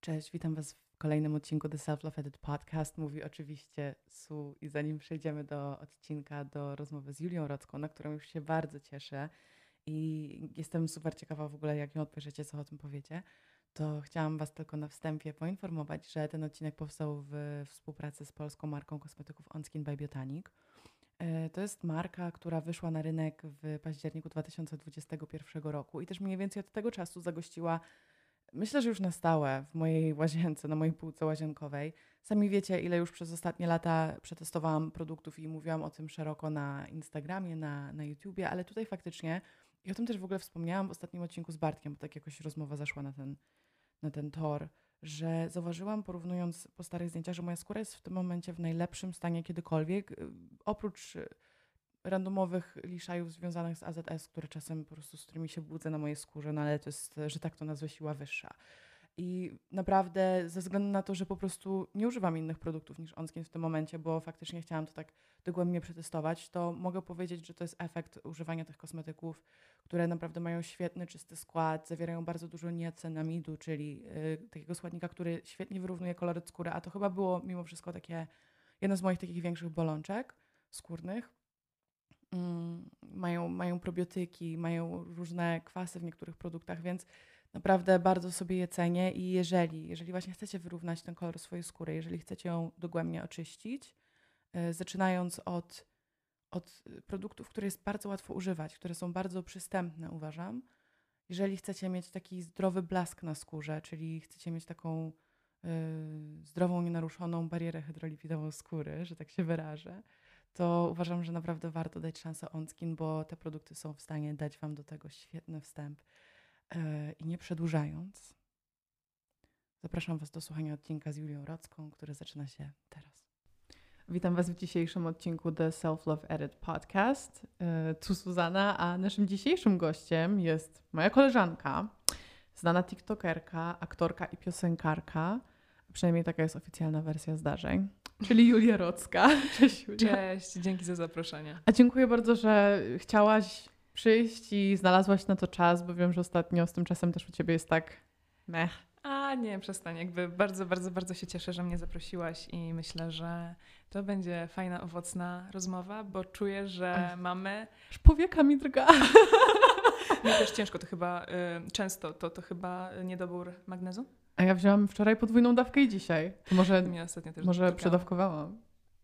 Cześć, witam Was w kolejnym odcinku The Self Love Edit Podcast. Mówi oczywiście Su i zanim przejdziemy do odcinka, do rozmowy z Julią Rocką, na którą już się bardzo cieszę i jestem super ciekawa w ogóle, jak ją odbierzecie, co o tym powiecie, to chciałam Was tylko na wstępie poinformować, że ten odcinek powstał w współpracy z polską marką kosmetyków OnSkin by Botanic. E, to jest marka, która wyszła na rynek w październiku 2021 roku i też mniej więcej od tego czasu zagościła myślę, że już na stałe w mojej łazience, na mojej półce łazienkowej. Sami wiecie, ile już przez ostatnie lata przetestowałam produktów i mówiłam o tym szeroko na Instagramie, na, na YouTubie, ale tutaj faktycznie, i o tym też w ogóle wspomniałam w ostatnim odcinku z Bartkiem, bo tak jakoś rozmowa zaszła na ten, na ten tor, że zauważyłam, porównując po starych zdjęciach, że moja skóra jest w tym momencie w najlepszym stanie kiedykolwiek. Oprócz randomowych liszajów związanych z AZS, które czasem po prostu z którymi się budzę na mojej skórze, no ale to jest, że tak to nazwę, siła wyższa. I naprawdę ze względu na to, że po prostu nie używam innych produktów niż OnSkin w tym momencie, bo faktycznie chciałam to tak dogłębnie przetestować, to mogę powiedzieć, że to jest efekt używania tych kosmetyków, które naprawdę mają świetny, czysty skład, zawierają bardzo dużo niacenamidu, czyli yy, takiego składnika, który świetnie wyrównuje koloryt skóry, a to chyba było mimo wszystko takie jedna z moich takich większych bolączek skórnych. Mm, mają, mają probiotyki, mają różne kwasy w niektórych produktach, więc naprawdę bardzo sobie je cenię i jeżeli, jeżeli właśnie chcecie wyrównać ten kolor swojej skóry, jeżeli chcecie ją dogłębnie oczyścić, yy, zaczynając od, od produktów, które jest bardzo łatwo używać, które są bardzo przystępne, uważam. Jeżeli chcecie mieć taki zdrowy blask na skórze, czyli chcecie mieć taką yy, zdrową, nienaruszoną barierę hydrolipidową skóry, że tak się wyrażę, to uważam, że naprawdę warto dać szansę OnSkin, bo te produkty są w stanie dać Wam do tego świetny wstęp. Yy, I nie przedłużając, zapraszam Was do słuchania odcinka z Julią Rocką, który zaczyna się teraz. Witam Was w dzisiejszym odcinku The Self Love Edit Podcast. Yy, tu Suzana, a naszym dzisiejszym gościem jest moja koleżanka, znana TikTokerka, aktorka i piosenkarka. Przynajmniej taka jest oficjalna wersja zdarzeń czyli Julia Rocka. Cześć Julia. Cześć, dzięki za zaproszenie. A dziękuję bardzo, że chciałaś przyjść i znalazłaś na to czas, bo wiem, że ostatnio z tym czasem też u Ciebie jest tak mech. A nie, przestań. Jakby bardzo, bardzo, bardzo się cieszę, że mnie zaprosiłaś i myślę, że to będzie fajna, owocna rozmowa, bo czuję, że mamy... Już powieka mi drga. Mi też ciężko, to chyba y, często, to, to chyba niedobór magnezu? A ja wziąłam wczoraj podwójną dawkę i dzisiaj. To może, Mi ostatnio też może przedawkowałam.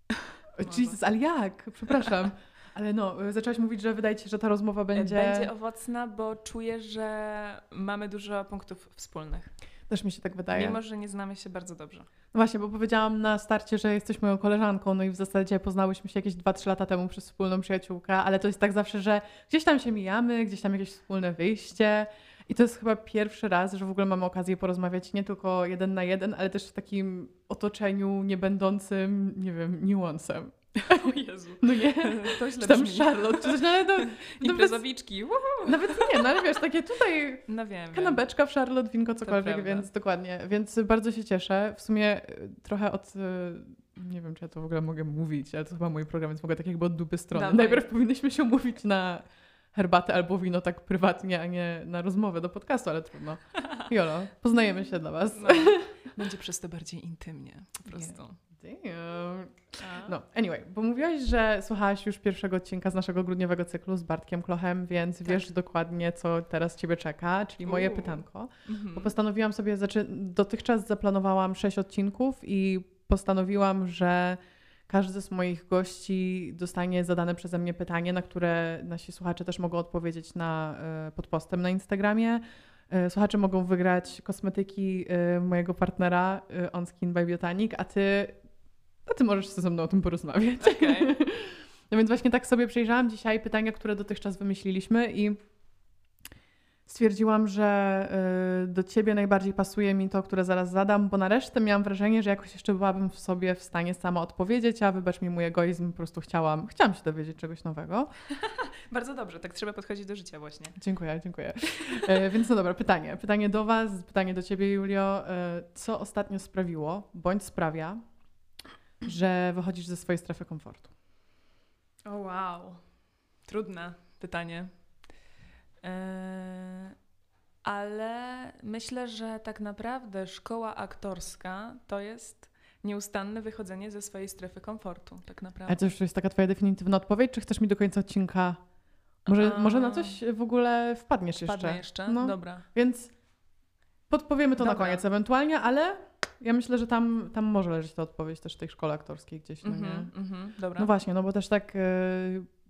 Jesus, ale jak? Przepraszam. Ale no, zaczęłaś mówić, że wydaje ci się, że ta rozmowa będzie... Będzie owocna, bo czuję, że mamy dużo punktów wspólnych. Też mi się tak wydaje. Mimo, że nie znamy się bardzo dobrze. No właśnie, bo powiedziałam na starcie, że jesteś moją koleżanką, no i w zasadzie poznałyśmy się jakieś 2-3 lata temu przez wspólną przyjaciółkę, ale to jest tak zawsze, że gdzieś tam się mijamy, gdzieś tam jakieś wspólne wyjście i to jest chyba pierwszy raz, że w ogóle mamy okazję porozmawiać nie tylko jeden na jeden, ale też w takim otoczeniu niebędącym, nie wiem, niuansem. O Jezu. No nie, to źle czy tam brzmi. Charlotte, czy coś, no ale to... Imprezowiczki. Nawet, nawet nie, no ale wiesz, takie tutaj no wiem, kanapeczka wiem. w Charlotte, winko, cokolwiek, więc dokładnie. Więc bardzo się cieszę. W sumie y, trochę od y, nie wiem, czy ja to w ogóle mogę mówić, ale to chyba mój program, więc mogę tak jakby od dupy strony. Dawaj. Najpierw powinnyśmy się umówić na herbatę albo wino tak prywatnie, a nie na rozmowę do podcastu, ale trudno. Jolo, poznajemy się dla Was. No, będzie przez to bardziej intymnie po prostu. Damn. No, anyway, bo mówiłaś, że słuchałaś już pierwszego odcinka z naszego grudniowego cyklu z Bartkiem Klochem, więc tak. wiesz dokładnie, co teraz Ciebie czeka, czyli moje pytanko. Mm-hmm. Bo postanowiłam sobie, znaczy dotychczas zaplanowałam sześć odcinków i postanowiłam, że każdy z moich gości dostanie zadane przeze mnie pytanie, na które nasi słuchacze też mogą odpowiedzieć na, e, pod postem na Instagramie. E, słuchacze mogą wygrać kosmetyki e, mojego partnera On Skin by Botanic, a ty, a ty możesz ze mną o tym porozmawiać. Okay. No więc właśnie tak sobie przejrzałam dzisiaj pytania, które dotychczas wymyśliliśmy i stwierdziłam, że y, do ciebie najbardziej pasuje mi to, które zaraz zadam, bo na resztę miałam wrażenie, że jakoś jeszcze byłabym w sobie w stanie sama odpowiedzieć, a wybacz mi mój egoizm, po prostu chciałam, chciałam się dowiedzieć czegoś nowego. Bardzo dobrze, tak trzeba podchodzić do życia właśnie. Dziękuję, dziękuję. E, więc no dobra, pytanie. Pytanie do Was, pytanie do Ciebie, Julio. E, co ostatnio sprawiło, bądź sprawia, że wychodzisz ze swojej strefy komfortu? O oh, wow, trudne pytanie. Yy, ale myślę, że tak naprawdę szkoła aktorska to jest nieustanne wychodzenie ze swojej strefy komfortu, tak naprawdę. Ale to już jest taka twoja definitywna odpowiedź, czy chcesz mi do końca odcinka... Może, A. może na coś w ogóle wpadniesz Wpadnę jeszcze? jeszcze? No. Dobra. Więc podpowiemy to na Dobra. koniec ewentualnie, ale ja myślę, że tam, tam może leżeć ta odpowiedź też w tej szkole aktorskiej gdzieś, no nie? Mhm, mhm, dobra. No właśnie, no bo też tak e,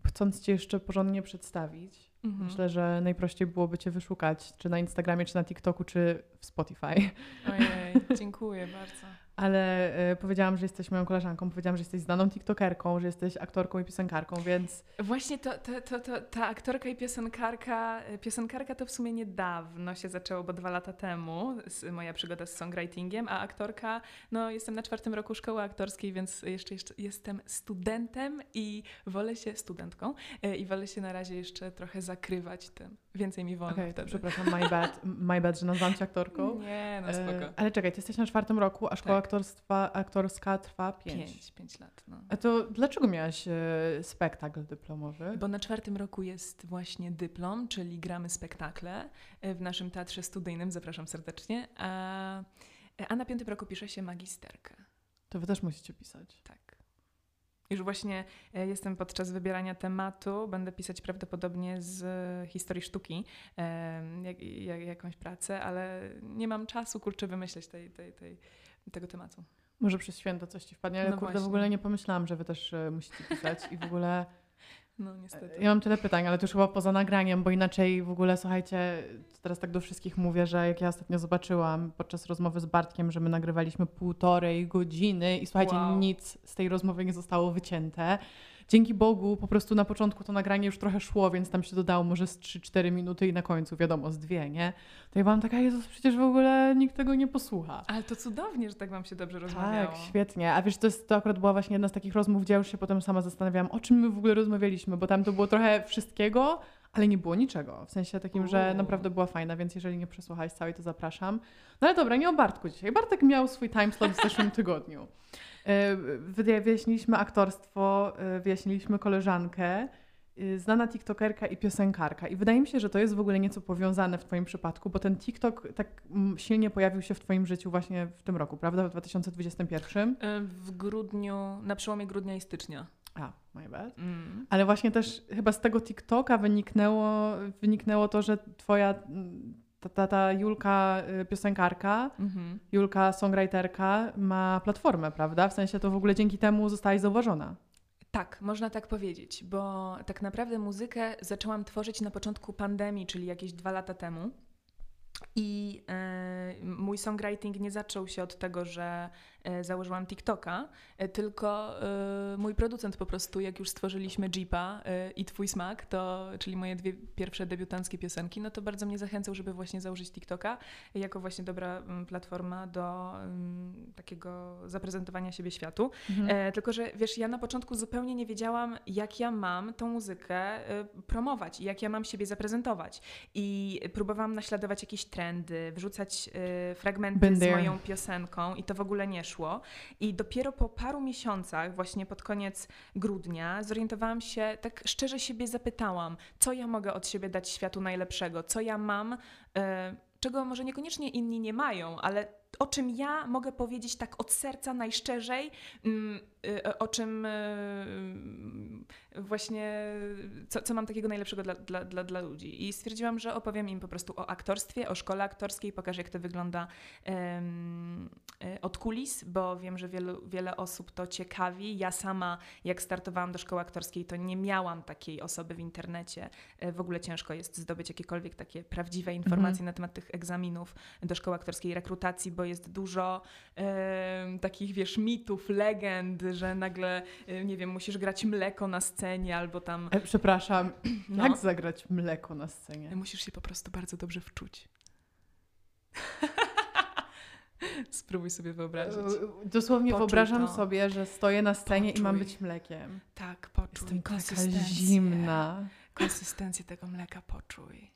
chcąc cię jeszcze porządnie przedstawić, Mhm. myślę, że najprościej byłoby cię wyszukać, czy na Instagramie, czy na TikToku, czy w Spotify. Ojej, dziękuję bardzo. Ale e, powiedziałam, że jesteś moją koleżanką, powiedziałam, że jesteś znaną tiktokerką, że jesteś aktorką i piosenkarką, więc Właśnie to, to, to, to, ta aktorka i piosenkarka, piosenkarka to w sumie niedawno się zaczęło, bo dwa lata temu, moja przygoda z songwritingiem, a aktorka, no jestem na czwartym roku szkoły aktorskiej, więc jeszcze, jeszcze jestem studentem i wolę się, studentką, e, i wolę się na razie jeszcze trochę zakrywać tym. Więcej mi wolno to wtedy. przepraszam, my bad, my bad, że nazwałam cię aktorką. Nie, no E, spoko. ale czekaj, ty jesteś na czwartym roku, a szkoła Tak. aktorstwa, aktorska trwa pięć. Pięć, pięć lat, no. A to dlaczego miałaś e, spektakl dyplomowy? Bo na czwartym roku jest właśnie dyplom, czyli gramy spektakle e, w naszym teatrze studyjnym, zapraszam serdecznie, a, a na piątym roku pisze się magisterkę. To wy też musicie pisać. Tak. Już właśnie e, jestem podczas wybierania tematu, będę pisać prawdopodobnie z historii sztuki e, jak, jak, jakąś pracę, ale nie mam czasu, kurczę, wymyśleć tej, tej, tej, tego tematu. Może przez święto coś ci wpadnie, ale No kurde, w właśnie. ogóle nie pomyślałam, że wy też e, musicie pisać i w ogóle... No niestety. Ja mam tyle pytań, ale to już chyba poza nagraniem, bo inaczej w ogóle, słuchajcie, teraz tak do wszystkich mówię, że jak ja ostatnio zobaczyłam podczas rozmowy z Bartkiem, że my nagrywaliśmy półtorej godziny i słuchajcie, Wow. nic z tej rozmowy nie zostało wycięte. Dzięki Bogu po prostu na początku to nagranie już trochę szło, więc tam się dodało może z 3-4 minuty i na końcu, wiadomo, z dwie, nie? To ja byłam taka, Jezus, przecież w ogóle nikt tego nie posłucha. Ale to cudownie, że tak wam się dobrze rozmawiało. Tak, świetnie. A wiesz, to, jest, to akurat była właśnie jedna z takich rozmów, gdzie ja już się potem sama zastanawiałam, o czym my w ogóle rozmawialiśmy, bo tam to było trochę wszystkiego, ale nie było niczego. W sensie takim, że naprawdę była fajna, więc jeżeli nie przesłuchałeś całej, to zapraszam. No ale dobra, nie o Bartku dzisiaj. Bartek miał swój timeslot w zeszłym tygodniu. E, wy- Wyjaśniliśmy aktorstwo, e, wyjaśniliśmy koleżankę, e, znana tiktokerka i piosenkarka. I wydaje mi się, że to jest w ogóle nieco powiązane w Twoim przypadku, bo ten TikTok tak mm, silnie pojawił się w Twoim życiu właśnie w tym roku, prawda? W 2021. E, W grudniu, na przełomie grudnia i stycznia. A, my bad. Mm. Ale właśnie też chyba z tego TikToka wyniknęło, wyniknęło to, że twoja ta, ta, ta Julka y, piosenkarka, Mhm. Julka songwriterka ma platformę, prawda? W sensie to w ogóle dzięki temu zostałaś zauważona. Tak, można tak powiedzieć, bo tak naprawdę muzykę zaczęłam tworzyć na początku pandemii, czyli jakieś dwa lata temu. I e, mój songwriting nie zaczął się od tego, że założyłam TikToka, e, tylko e, mój producent po prostu, jak już stworzyliśmy Jeepa e, i Twój Smak, to, czyli moje dwie pierwsze debiutanckie piosenki, no to bardzo mnie zachęcał, żeby właśnie założyć TikToka jako właśnie dobra mm, platforma do mm, takiego zaprezentowania siebie światu. E, tylko, że wiesz, ja na początku zupełnie nie wiedziałam, jak ja mam tą muzykę e, promować i jak ja mam siebie zaprezentować. I próbowałam naśladować jakieś trendy, wrzucać e, fragmenty Been z there. moją piosenką i to w ogóle nie szło. I dopiero po paru miesiącach, właśnie pod koniec grudnia, zorientowałam się, tak szczerze siebie zapytałam, co ja mogę od siebie dać światu najlepszego, co ja mam, e, czego może niekoniecznie inni nie mają, ale o czym ja mogę powiedzieć tak od serca najszczerzej, mm, o czym y, właśnie, co, co mam takiego najlepszego dla, dla, dla, dla ludzi. I stwierdziłam, że opowiem im po prostu o aktorstwie, o szkole aktorskiej, pokażę jak to wygląda y, od kulis, bo wiem, że wielu, wiele osób to ciekawi. Ja sama, jak startowałam do szkoły aktorskiej, to nie miałam takiej osoby w internecie. E, W ogóle ciężko jest zdobyć jakiekolwiek takie prawdziwe informacje na temat tych egzaminów do szkoły aktorskiej, rekrutacji, bo jest dużo takich, wiesz, mitów, legend, że nagle, e, nie wiem, musisz grać mleko na scenie albo tam... E, przepraszam, No. jak zagrać mleko na scenie? Musisz się po prostu bardzo dobrze wczuć. Spróbuj sobie wyobrazić. E, Dosłownie Poczuj wyobrażam to. sobie, że stoję na scenie i mam Poczuj. być mlekiem. Tak, poczuj Jestem taka zimna. Konsystencję tego mleka poczuj.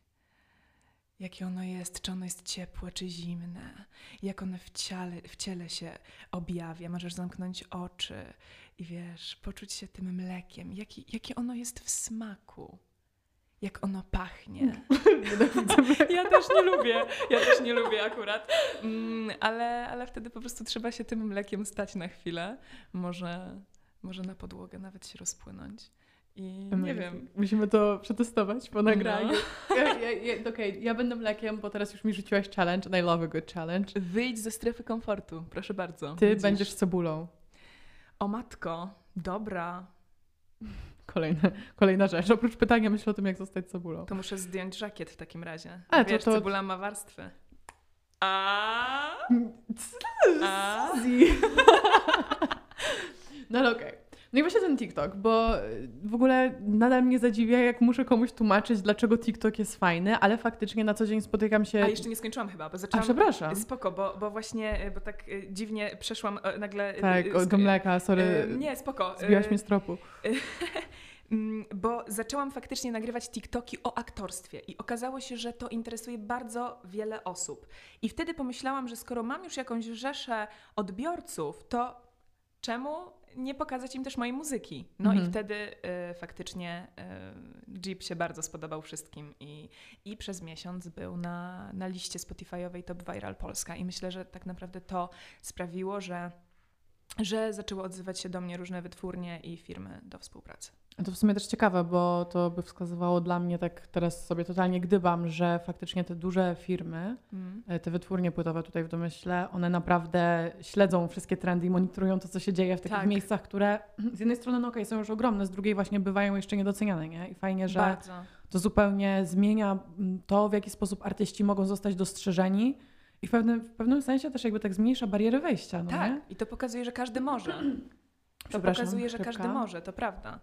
Jakie ono jest, czy ono jest ciepłe, czy zimne, jak ono w ciele, w ciele się objawia. Możesz zamknąć oczy i wiesz, poczuć się tym mlekiem, jaki, jakie ono jest w smaku. jak ono pachnie. Ja też nie lubię, ja też nie lubię akurat, mm, ale, ale wtedy po prostu trzeba się tym mlekiem stać na chwilę. Może, może na podłogę nawet się rozpłynąć. I nie wiem. Musimy to przetestować po nagraniu. No. Ja, ja, ja, Okej, ja będę mlekiem, bo teraz już mi rzuciłaś challenge and I love a good challenge. Wyjdź ze strefy komfortu, proszę bardzo. Ty Widzisz? będziesz cebulą. O matko, dobra. Kolejna, kolejna rzecz. Oprócz pytania myślę o tym, jak zostać cebulą. To muszę zdjąć żakiet w takim razie. A, to- Wiesz, to- cebula ma warstwy. A, a. No ale okej. No i właśnie ten TikTok, bo w ogóle nadal mnie zadziwia, jak muszę komuś tłumaczyć, dlaczego TikTok jest fajny, ale faktycznie na co dzień spotykam się... A jeszcze nie skończyłam chyba, bo A, zaczęłam... przepraszam. Spoko, bo, bo właśnie, y, bo tak y, dziwnie przeszłam y, nagle... y, Tak, y, sk- mleka, sorry. y, Nie, spoko. Zbiłaś Y, mnie z tropu. Mm, Bo zaczęłam faktycznie nagrywać TikToki o aktorstwie i okazało się, że to interesuje bardzo wiele osób. I wtedy pomyślałam, że skoro mam już jakąś rzeszę odbiorców, to czemu nie pokazać im też mojej muzyki? No Mhm. i wtedy y, faktycznie y, Jeep się bardzo spodobał wszystkim i, i przez miesiąc był na, na liście Spotify'owej Top Viral Polska. I myślę, że tak naprawdę to sprawiło, że, że zaczęły odzywać się do mnie różne wytwórnie i firmy do współpracy. To w sumie też ciekawe, bo to by wskazywało dla mnie, tak teraz sobie totalnie gdybam, że faktycznie te duże firmy, Mm. e, te wytwórnie płytowe tutaj w domyśle, one naprawdę śledzą wszystkie trendy i monitorują to, co się dzieje w takich Tak. miejscach, które z jednej strony, no okej, są już ogromne, z drugiej właśnie bywają jeszcze niedoceniane, nie? I fajnie, że Bardzo. to zupełnie zmienia mm, to, w jaki sposób artyści mogą zostać dostrzeżeni i w pewnym, w pewnym sensie też jakby tak zmniejsza bariery wejścia, no tak, nie? i to pokazuje, że każdy może. To pokazuje, że szybka. każdy może, to prawda.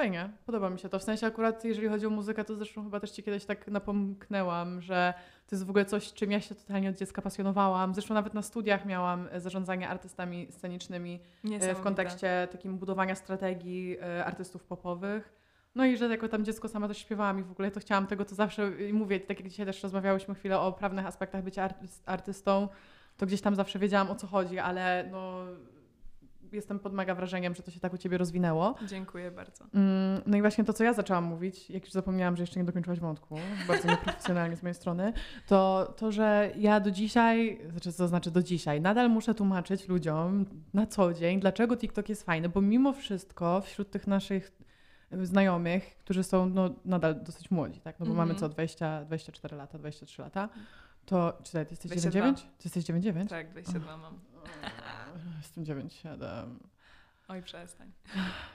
Fajnie, podoba mi się to. W sensie akurat, jeżeli chodzi o muzykę, to zresztą chyba też Ci kiedyś tak napomknęłam, że to jest w ogóle coś, czym ja się totalnie od dziecka pasjonowałam. Zresztą nawet na studiach miałam e, zarządzanie artystami scenicznymi e, w kontekście takim budowania strategii e, artystów popowych. No i że jako tam dziecko sama też śpiewałam i w ogóle to chciałam tego, to zawsze i mówię, tak jak dzisiaj też rozmawiałyśmy chwilę o prawnych aspektach bycia arty- artystą, to gdzieś tam zawsze wiedziałam o co chodzi, ale no jestem pod mega wrażeniem, że to się tak u Ciebie rozwinęło. Dziękuję bardzo. Mm, No i właśnie to, co ja zaczęłam mówić, jak już zapomniałam, że jeszcze nie dokończyłaś wątku, bardzo nieprofesjonalnie z mojej strony, to to, że ja do dzisiaj, znaczy to znaczy do dzisiaj, nadal muszę tłumaczyć ludziom na co dzień, dlaczego TikTok jest fajny, bo mimo wszystko wśród tych naszych znajomych, którzy są no, nadal dosyć młodzi, tak? No bo Mhm. mamy co, 20, 24 lata, 23 lata, to czy ty jesteś 22. 9,9? Ty jesteś 9,9? Tak, 22 mam. Jestem 9,7. Oj, przestań.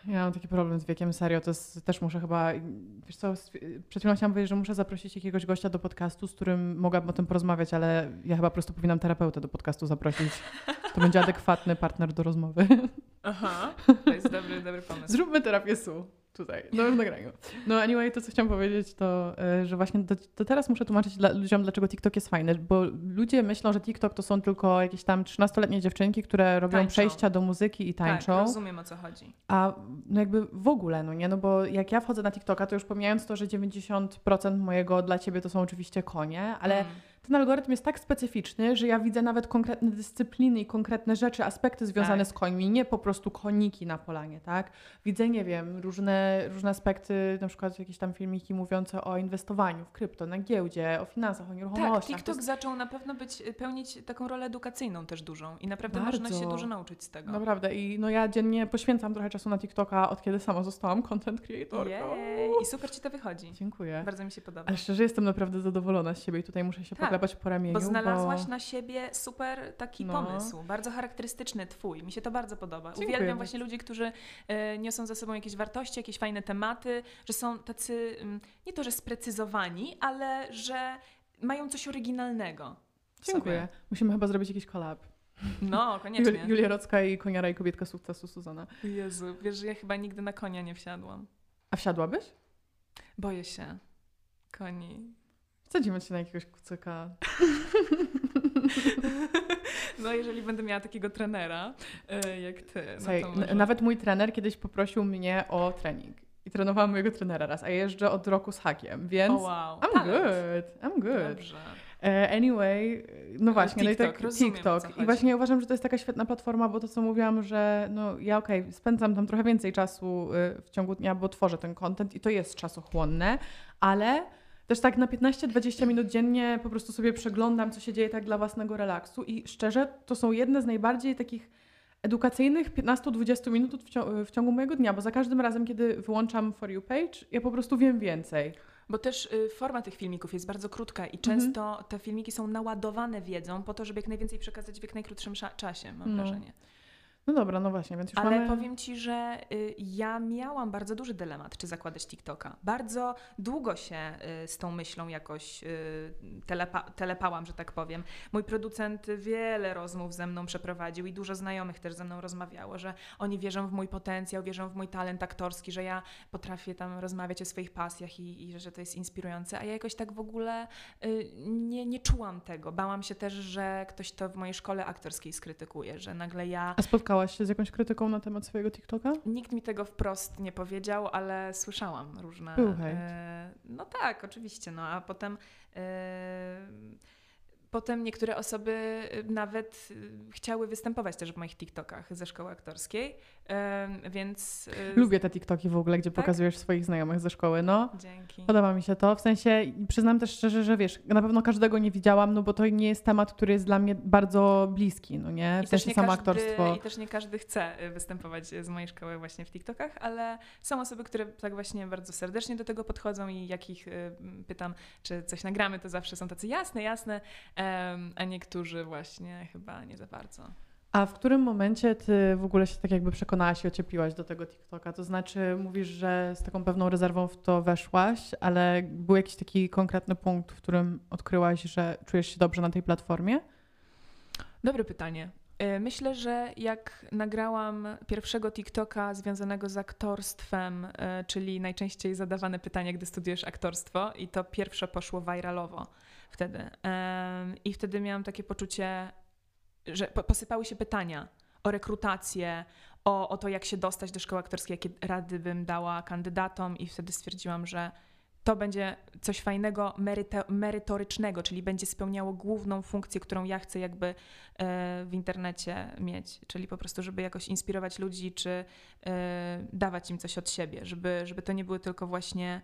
Ja mam taki problem z wiekiem, serio, to jest, też muszę chyba, wiesz co, przed chwilą chciałam powiedzieć, że muszę zaprosić jakiegoś gościa do podcastu, z którym mogłabym o tym porozmawiać, ale ja chyba po prostu powinnam terapeutę do podcastu zaprosić. To będzie adekwatny partner do rozmowy. Aha, to jest dobry, dobry pomysł. Zróbmy terapię SU tutaj, no w nagraniu. No anyway, to co chciałam powiedzieć, to, y, że właśnie do, to teraz muszę tłumaczyć dla, ludziom, dlaczego TikTok jest fajny, bo ludzie myślą, że TikTok to są tylko jakieś tam 13-letnie dziewczynki, które robią Tańczą. przejścia do muzyki i tańczą. Tak, rozumiem o co chodzi. A no jakby w ogóle, no nie? No bo jak ja wchodzę na TikToka, to już pomijając to, że 90% mojego dla ciebie to są oczywiście konie, ale Mm. Ten algorytm jest tak specyficzny, że ja widzę nawet konkretne dyscypliny i konkretne rzeczy, aspekty związane Tak. z końmi, nie po prostu koniki na polanie, tak? Widzę, nie wiem, różne, różne aspekty, na przykład jakieś tam filmiki mówiące o inwestowaniu w krypto, na giełdzie, o finansach, o Tak, nieruchomościach. To TikTok jest zaczął na pewno być, pełnić taką rolę edukacyjną też dużą i naprawdę można Bardzo. się dużo nauczyć z tego. Naprawdę i no ja dziennie poświęcam trochę czasu na TikToka, od kiedy sama zostałam content creatorką. Jej, i super ci to wychodzi. Dziękuję. Bardzo mi się podoba. Ale szczerze jestem naprawdę zadowolona z siebie i tutaj muszę się Tak, poklepać po ramieniu. Bo znalazłaś bo... na siebie super taki No. pomysł, bardzo charakterystyczny twój. Mi się to bardzo podoba. Dziękuję Uwielbiam właśnie ludzi, którzy e, niosą za sobą jakieś wartości, jakieś fajne tematy, że są tacy, mm, nie to, że sprecyzowani, ale że mają coś oryginalnego. Dziękuję. sobie. Musimy chyba zrobić jakiś collab. No, koniecznie. Jul- Julia Rocka i Koniara i kobietka sukcesu Suzana. Jezu, wiesz, że ja chyba nigdy na konia nie wsiadłam. A wsiadłabyś? Boję się. Koni. Wsadzimy cię na jakiegoś kucyka. No, jeżeli będę miała takiego trenera e, jak ty, no Słuchaj, może... nawet mój trener kiedyś poprosił mnie o trening. I trenowałam mojego trenera raz, a jeżdżę od roku z hakiem, więc O wow, I'm talent. good, I'm good. Dobrze. E, anyway, no właśnie, TikTok, no i tak, rozumiem, TikTok. I właśnie uważam, że to jest taka świetna platforma, bo to co mówiłam, że no ja okej, spędzam tam trochę więcej czasu y, w ciągu dnia, bo tworzę ten content i to jest czasochłonne, ale też tak na 15-20 minut dziennie po prostu sobie przeglądam, co się dzieje tak dla własnego relaksu i szczerze, to są jedne z najbardziej takich edukacyjnych 15-20 minut w, cią- w ciągu mojego dnia, bo za każdym razem, kiedy wyłączam For You page, ja po prostu wiem więcej. Bo też y, forma tych filmików jest bardzo krótka i Mhm. często te filmiki są naładowane wiedzą po to, żeby jak najwięcej przekazać w jak najkrótszym czasie, mam No. wrażenie. No dobra, no właśnie, więc już Ale mamy... powiem Ci, że y, ja miałam bardzo duży dylemat, czy zakładać TikToka. Bardzo długo się y, z tą myślą jakoś y, telepa telepałam, że tak powiem. Mój producent wiele rozmów ze mną przeprowadził i dużo znajomych też ze mną rozmawiało, że oni wierzą w mój potencjał, wierzą w mój talent aktorski, że ja potrafię tam rozmawiać o swoich pasjach i, i że to jest inspirujące, a ja jakoś tak w ogóle nie, nie czułam tego. Bałam się też, że ktoś to w mojej szkole aktorskiej skrytykuje, że nagle ja A spotkałaś się z jakąś krytyką na temat swojego TikToka? Nikt mi tego wprost nie powiedział, ale słyszałam różne. Był hejt. e, no tak, oczywiście. No a potem. E, Potem niektóre osoby e, nawet e, chciały występować też w moich TikTokach ze szkoły aktorskiej, więc. e, Lubię te TikToki w ogóle, gdzie Tak? pokazujesz swoich znajomych ze szkoły, no. Dzięki. Podoba mi się to. W sensie przyznam też szczerze, że wiesz, na pewno każdego nie widziałam, no bo to nie jest temat, który jest dla mnie bardzo bliski, no nie? I W też, sensie samo każdy, aktorstwo. I też nie każdy chce e, występować z mojej szkoły właśnie w TikTokach, ale są osoby, które tak właśnie bardzo serdecznie do tego podchodzą i jak ich e, pytam, czy coś nagramy, to zawsze są tacy jasne, jasne, a niektórzy właśnie chyba nie za bardzo. A w którym momencie ty w ogóle się tak jakby przekonałaś i ociepliłaś do tego TikToka? To znaczy mówisz, że z taką pewną rezerwą w to weszłaś, ale był jakiś taki konkretny punkt, w którym odkryłaś, że czujesz się dobrze na tej platformie? Dobre pytanie. E, Myślę, że jak nagrałam pierwszego TikToka związanego z aktorstwem, e, czyli najczęściej zadawane pytanie, gdy studiujesz aktorstwo, i to pierwsze poszło viralowo wtedy. I wtedy miałam takie poczucie, że po- posypały się pytania o rekrutację, o, o to, jak się dostać do szkoły aktorskiej, jakie rady bym dała kandydatom, i wtedy stwierdziłam, że to będzie coś fajnego, merytorycznego, czyli będzie spełniało główną funkcję, którą ja chcę jakby e, w internecie mieć, czyli po prostu, żeby jakoś inspirować ludzi, czy e, dawać im coś od siebie, żeby, żeby to nie były tylko właśnie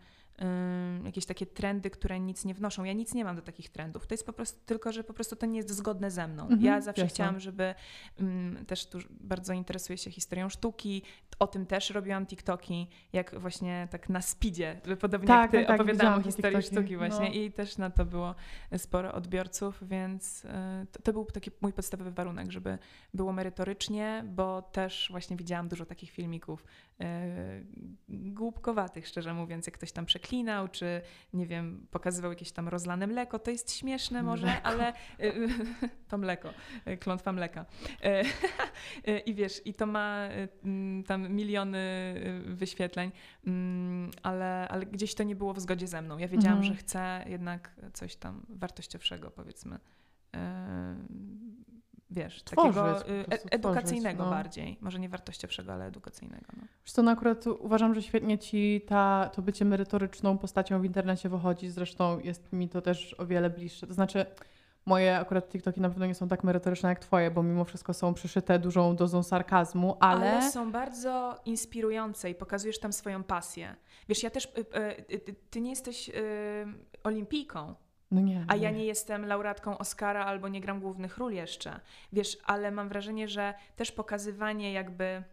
jakieś takie trendy, które nic nie wnoszą. Ja nic nie mam do takich trendów. To jest po prostu tylko, że po prostu to nie jest zgodne ze mną. Mhm, ja zawsze jasne. chciałam, żeby ym, też tu bardzo interesuję się historią sztuki. O tym też robiłam TikToki, jak właśnie tak na speedzie, podobnie Tak, jak ty tak, tak, opowiadałam o historii sztuki właśnie No. i też na to było sporo odbiorców, więc y, to, to był taki mój podstawowy warunek, żeby było merytorycznie, bo też właśnie widziałam dużo takich filmików głupkowatych, szczerze mówiąc, jak ktoś tam przeklinał, czy nie wiem, pokazywał jakieś tam rozlane mleko. To jest śmieszne może, Mleko. ale y, to mleko, y, klątwa mleka. I wiesz, i to ma tam miliony wyświetleń, ale, ale gdzieś to nie było w zgodzie ze mną. Ja wiedziałam, Mhm. że chcę jednak coś tam wartościowszego, powiedzmy. Wiesz, Tworzyć, takiego y, e- edukacyjnego tworzyć, no. bardziej. Może nie wartościowszego, ale edukacyjnego. No. Wiesz co, no akurat uważam, że świetnie ci ta, to bycie merytoryczną postacią w internecie wychodzi. Zresztą jest mi to też o wiele bliższe. To znaczy, moje akurat TikToki na pewno nie są tak merytoryczne jak twoje, bo mimo wszystko są przyszyte dużą dozą sarkazmu, ale... Ale są bardzo inspirujące i pokazujesz tam swoją pasję. Wiesz, ja też, y, y, ty nie jesteś olimpijką, No nie. a ja nie jestem laureatką Oscara albo nie gram głównych ról jeszcze. Wiesz, ale mam wrażenie, że też pokazywanie jakby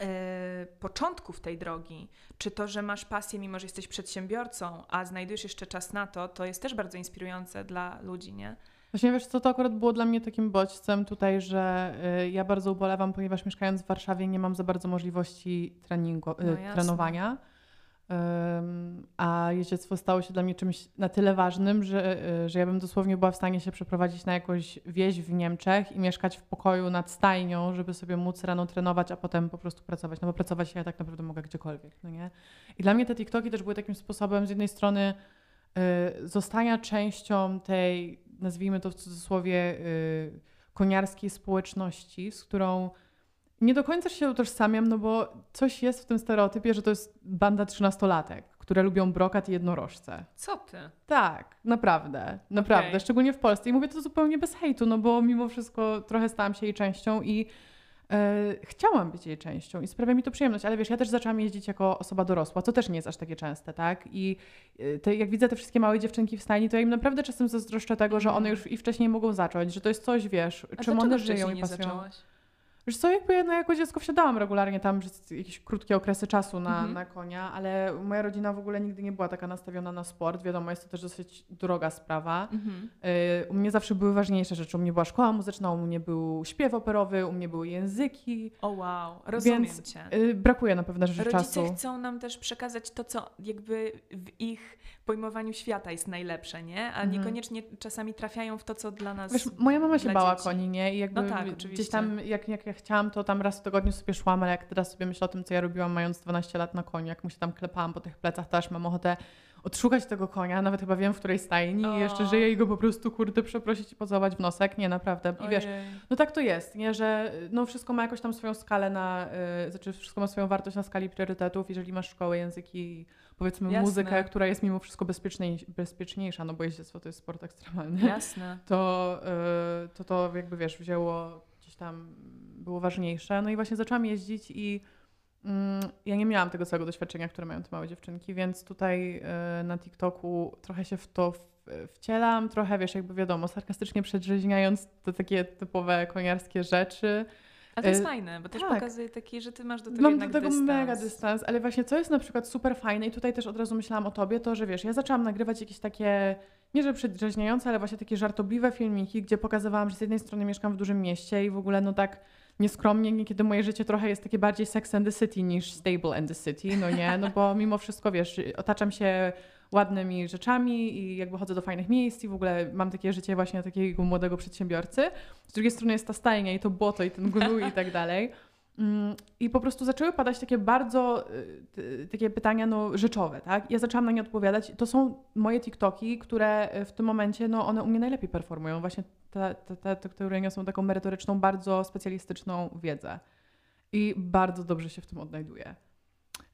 e, początków tej drogi, czy to, że masz pasję, mimo że jesteś przedsiębiorcą, a znajdujesz jeszcze czas na to, to jest też bardzo inspirujące dla ludzi, nie? Właśnie wiesz co, to akurat było dla mnie takim bodźcem tutaj, że y, ja bardzo ubolewam, ponieważ mieszkając w Warszawie nie mam za bardzo możliwości treningu, y, No trenowania. A jeździectwo stało się dla mnie czymś na tyle ważnym, że, y, że ja bym dosłownie była w stanie się przeprowadzić na jakąś wieś w Niemczech i mieszkać w pokoju nad stajnią, żeby sobie móc rano trenować, a potem po prostu pracować. No bo pracować ja tak naprawdę mogę gdziekolwiek, no nie? I dla mnie te TikToki też były takim sposobem z jednej strony y, zostania częścią tej, nazwijmy to w cudzysłowie, y, koniarskiej społeczności, z którą nie do końca się utożsamiam, no bo coś jest w tym stereotypie, że to jest banda trzynastolatek, które lubią brokat i jednorożce. Co ty? Tak, naprawdę, naprawdę. Okej. Szczególnie w Polsce. I mówię to zupełnie bez hejtu, no bo mimo wszystko trochę stałam się jej częścią i e, chciałam być jej częścią i sprawia mi to przyjemność, ale wiesz, ja też zaczęłam jeździć jako osoba dorosła, co też nie jest aż takie częste, tak? I e, te, jak widzę te wszystkie małe dziewczynki w stajni, to ja im naprawdę czasem zazdroszczę tego, że Mhm. one już i wcześniej mogą zacząć, że to jest coś, wiesz, A czym one żyją i pasują. zaczęłaś? Wiesz co, jakby no jako dziecko wsiadałam regularnie tam przez jakieś krótkie okresy czasu na, Mhm. na konia, ale moja rodzina w ogóle nigdy nie była taka nastawiona na sport. Wiadomo, jest to też dosyć droga sprawa. Mhm. Y, U mnie zawsze były ważniejsze rzeczy. U mnie była szkoła muzyczna, u mnie był śpiew operowy, u mnie były języki. O wow, rozumiem Więc cię. Y, Brakuje na pewne rzeczy Rodzice czasu. chcą nam też przekazać to, co jakby w ich pojmowaniu świata jest najlepsze, nie? A Mhm. niekoniecznie czasami trafiają w to, co dla nas... Wiesz, moja mama się bała dzieci. koni, nie? I jakby No tak, gdzieś oczywiście. tam, jak, jak ja chciałam, to tam raz w tygodniu sobie szłam, ale jak teraz sobie myślę o tym, co ja robiłam mając 12 lat na koniu, jak mu się tam klepałam po tych plecach, to aż mam ochotę odszukać tego konia, nawet chyba wiem, w której stajni i jeszcze O. żyje i go po prostu, kurde, przeprosić i pocałować w nosek. Nie, naprawdę. I wiesz, no tak to jest, nie? Że no wszystko ma jakąś tam swoją skalę na, y, znaczy wszystko ma swoją wartość na skali priorytetów. Jeżeli masz szkołę, języki, powiedzmy Jasne. muzykę, która jest mimo wszystko bezpieczniej, bezpieczniejsza, no bo jeździectwo to jest sport ekstremalny, Jasne. to, y, to to jakby wiesz, wzięło gdzieś tam, było ważniejsze. No i właśnie zaczęłam jeździć i mm, ja nie miałam tego całego doświadczenia, które mają te małe dziewczynki, więc tutaj y, na TikToku trochę się w to wcielam, trochę wiesz, jakby wiadomo, sarkastycznie przedrzeźniając te takie typowe koniarskie rzeczy. A to jest Y, fajne, bo też tak. pokazuje taki, że ty masz do tego Mam do tego dystans. mega dystans, ale właśnie co jest na przykład super fajne i tutaj też od razu myślałam o tobie, to że wiesz, ja zaczęłam nagrywać jakieś takie, nie że przedrzeźniające, ale właśnie takie żartobliwe filmiki, gdzie pokazywałam, że z jednej strony mieszkam w dużym mieście i w ogóle no tak nieskromnie, niekiedy moje życie trochę jest takie bardziej sex and the city niż stable and the city, no nie, no bo mimo wszystko wiesz, otaczam się ładnymi rzeczami i jakby chodzę do fajnych miejsc i w ogóle mam takie życie właśnie takiego młodego przedsiębiorcy. Z drugiej strony jest ta stajnia i to błoto i ten gnój i tak dalej. Mm, I po prostu zaczęły padać takie bardzo y, takie pytania no, rzeczowe, tak? Ja zaczęłam na nie odpowiadać. To są moje TikToki, które y, w tym momencie, no one u mnie najlepiej performują. Właśnie te, te, te, te które niosą taką merytoryczną, bardzo specjalistyczną wiedzę. I bardzo dobrze się w tym odnajduję.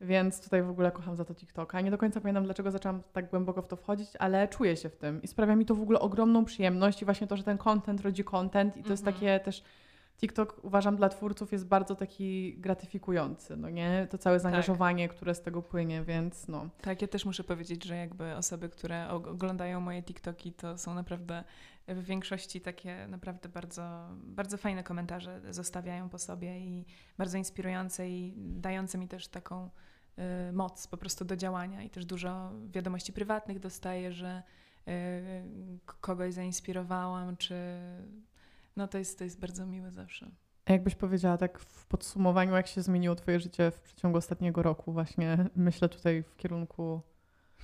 Więc tutaj w ogóle kocham za to TikToka. Nie do końca pamiętam, dlaczego zaczęłam tak głęboko w to wchodzić, ale czuję się w tym i sprawia mi to w ogóle ogromną przyjemność i właśnie to, że ten content rodzi content i to jest Mhm. takie też TikTok uważam dla twórców jest bardzo taki gratyfikujący, no nie? To całe zaangażowanie, które z tego płynie, więc no. Tak, ja też muszę powiedzieć, że jakby osoby, które og- oglądają moje TikToki, to są naprawdę w większości takie naprawdę bardzo, bardzo fajne komentarze zostawiają po sobie i bardzo inspirujące i dające mi też taką y, moc po prostu do działania i też dużo wiadomości prywatnych dostaję, że y, kogoś zainspirowałam, czy no to jest, to jest bardzo miłe zawsze. A Jakbyś powiedziała tak w podsumowaniu, jak się zmieniło twoje życie w przeciągu ostatniego roku właśnie, myślę tutaj w kierunku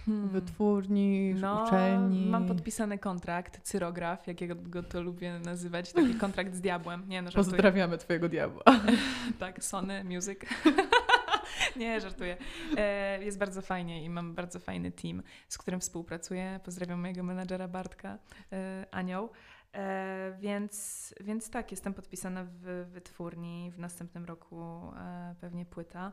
Hmm. wytwórni, No, uczelni. mam podpisany kontrakt, cyrograf, jakiego go to lubię nazywać, taki kontrakt z diabłem. Nie, no żartuję. Pozdrawiamy twojego diabła. Tak, Sony Music. Nie, żartuję. E, jest bardzo fajnie i mam bardzo fajny team, z którym współpracuję. Pozdrawiam mojego menadżera Bartka, e, Anioł. E, więc, więc tak, jestem podpisana w wytwórni. W następnym roku e, pewnie płyta.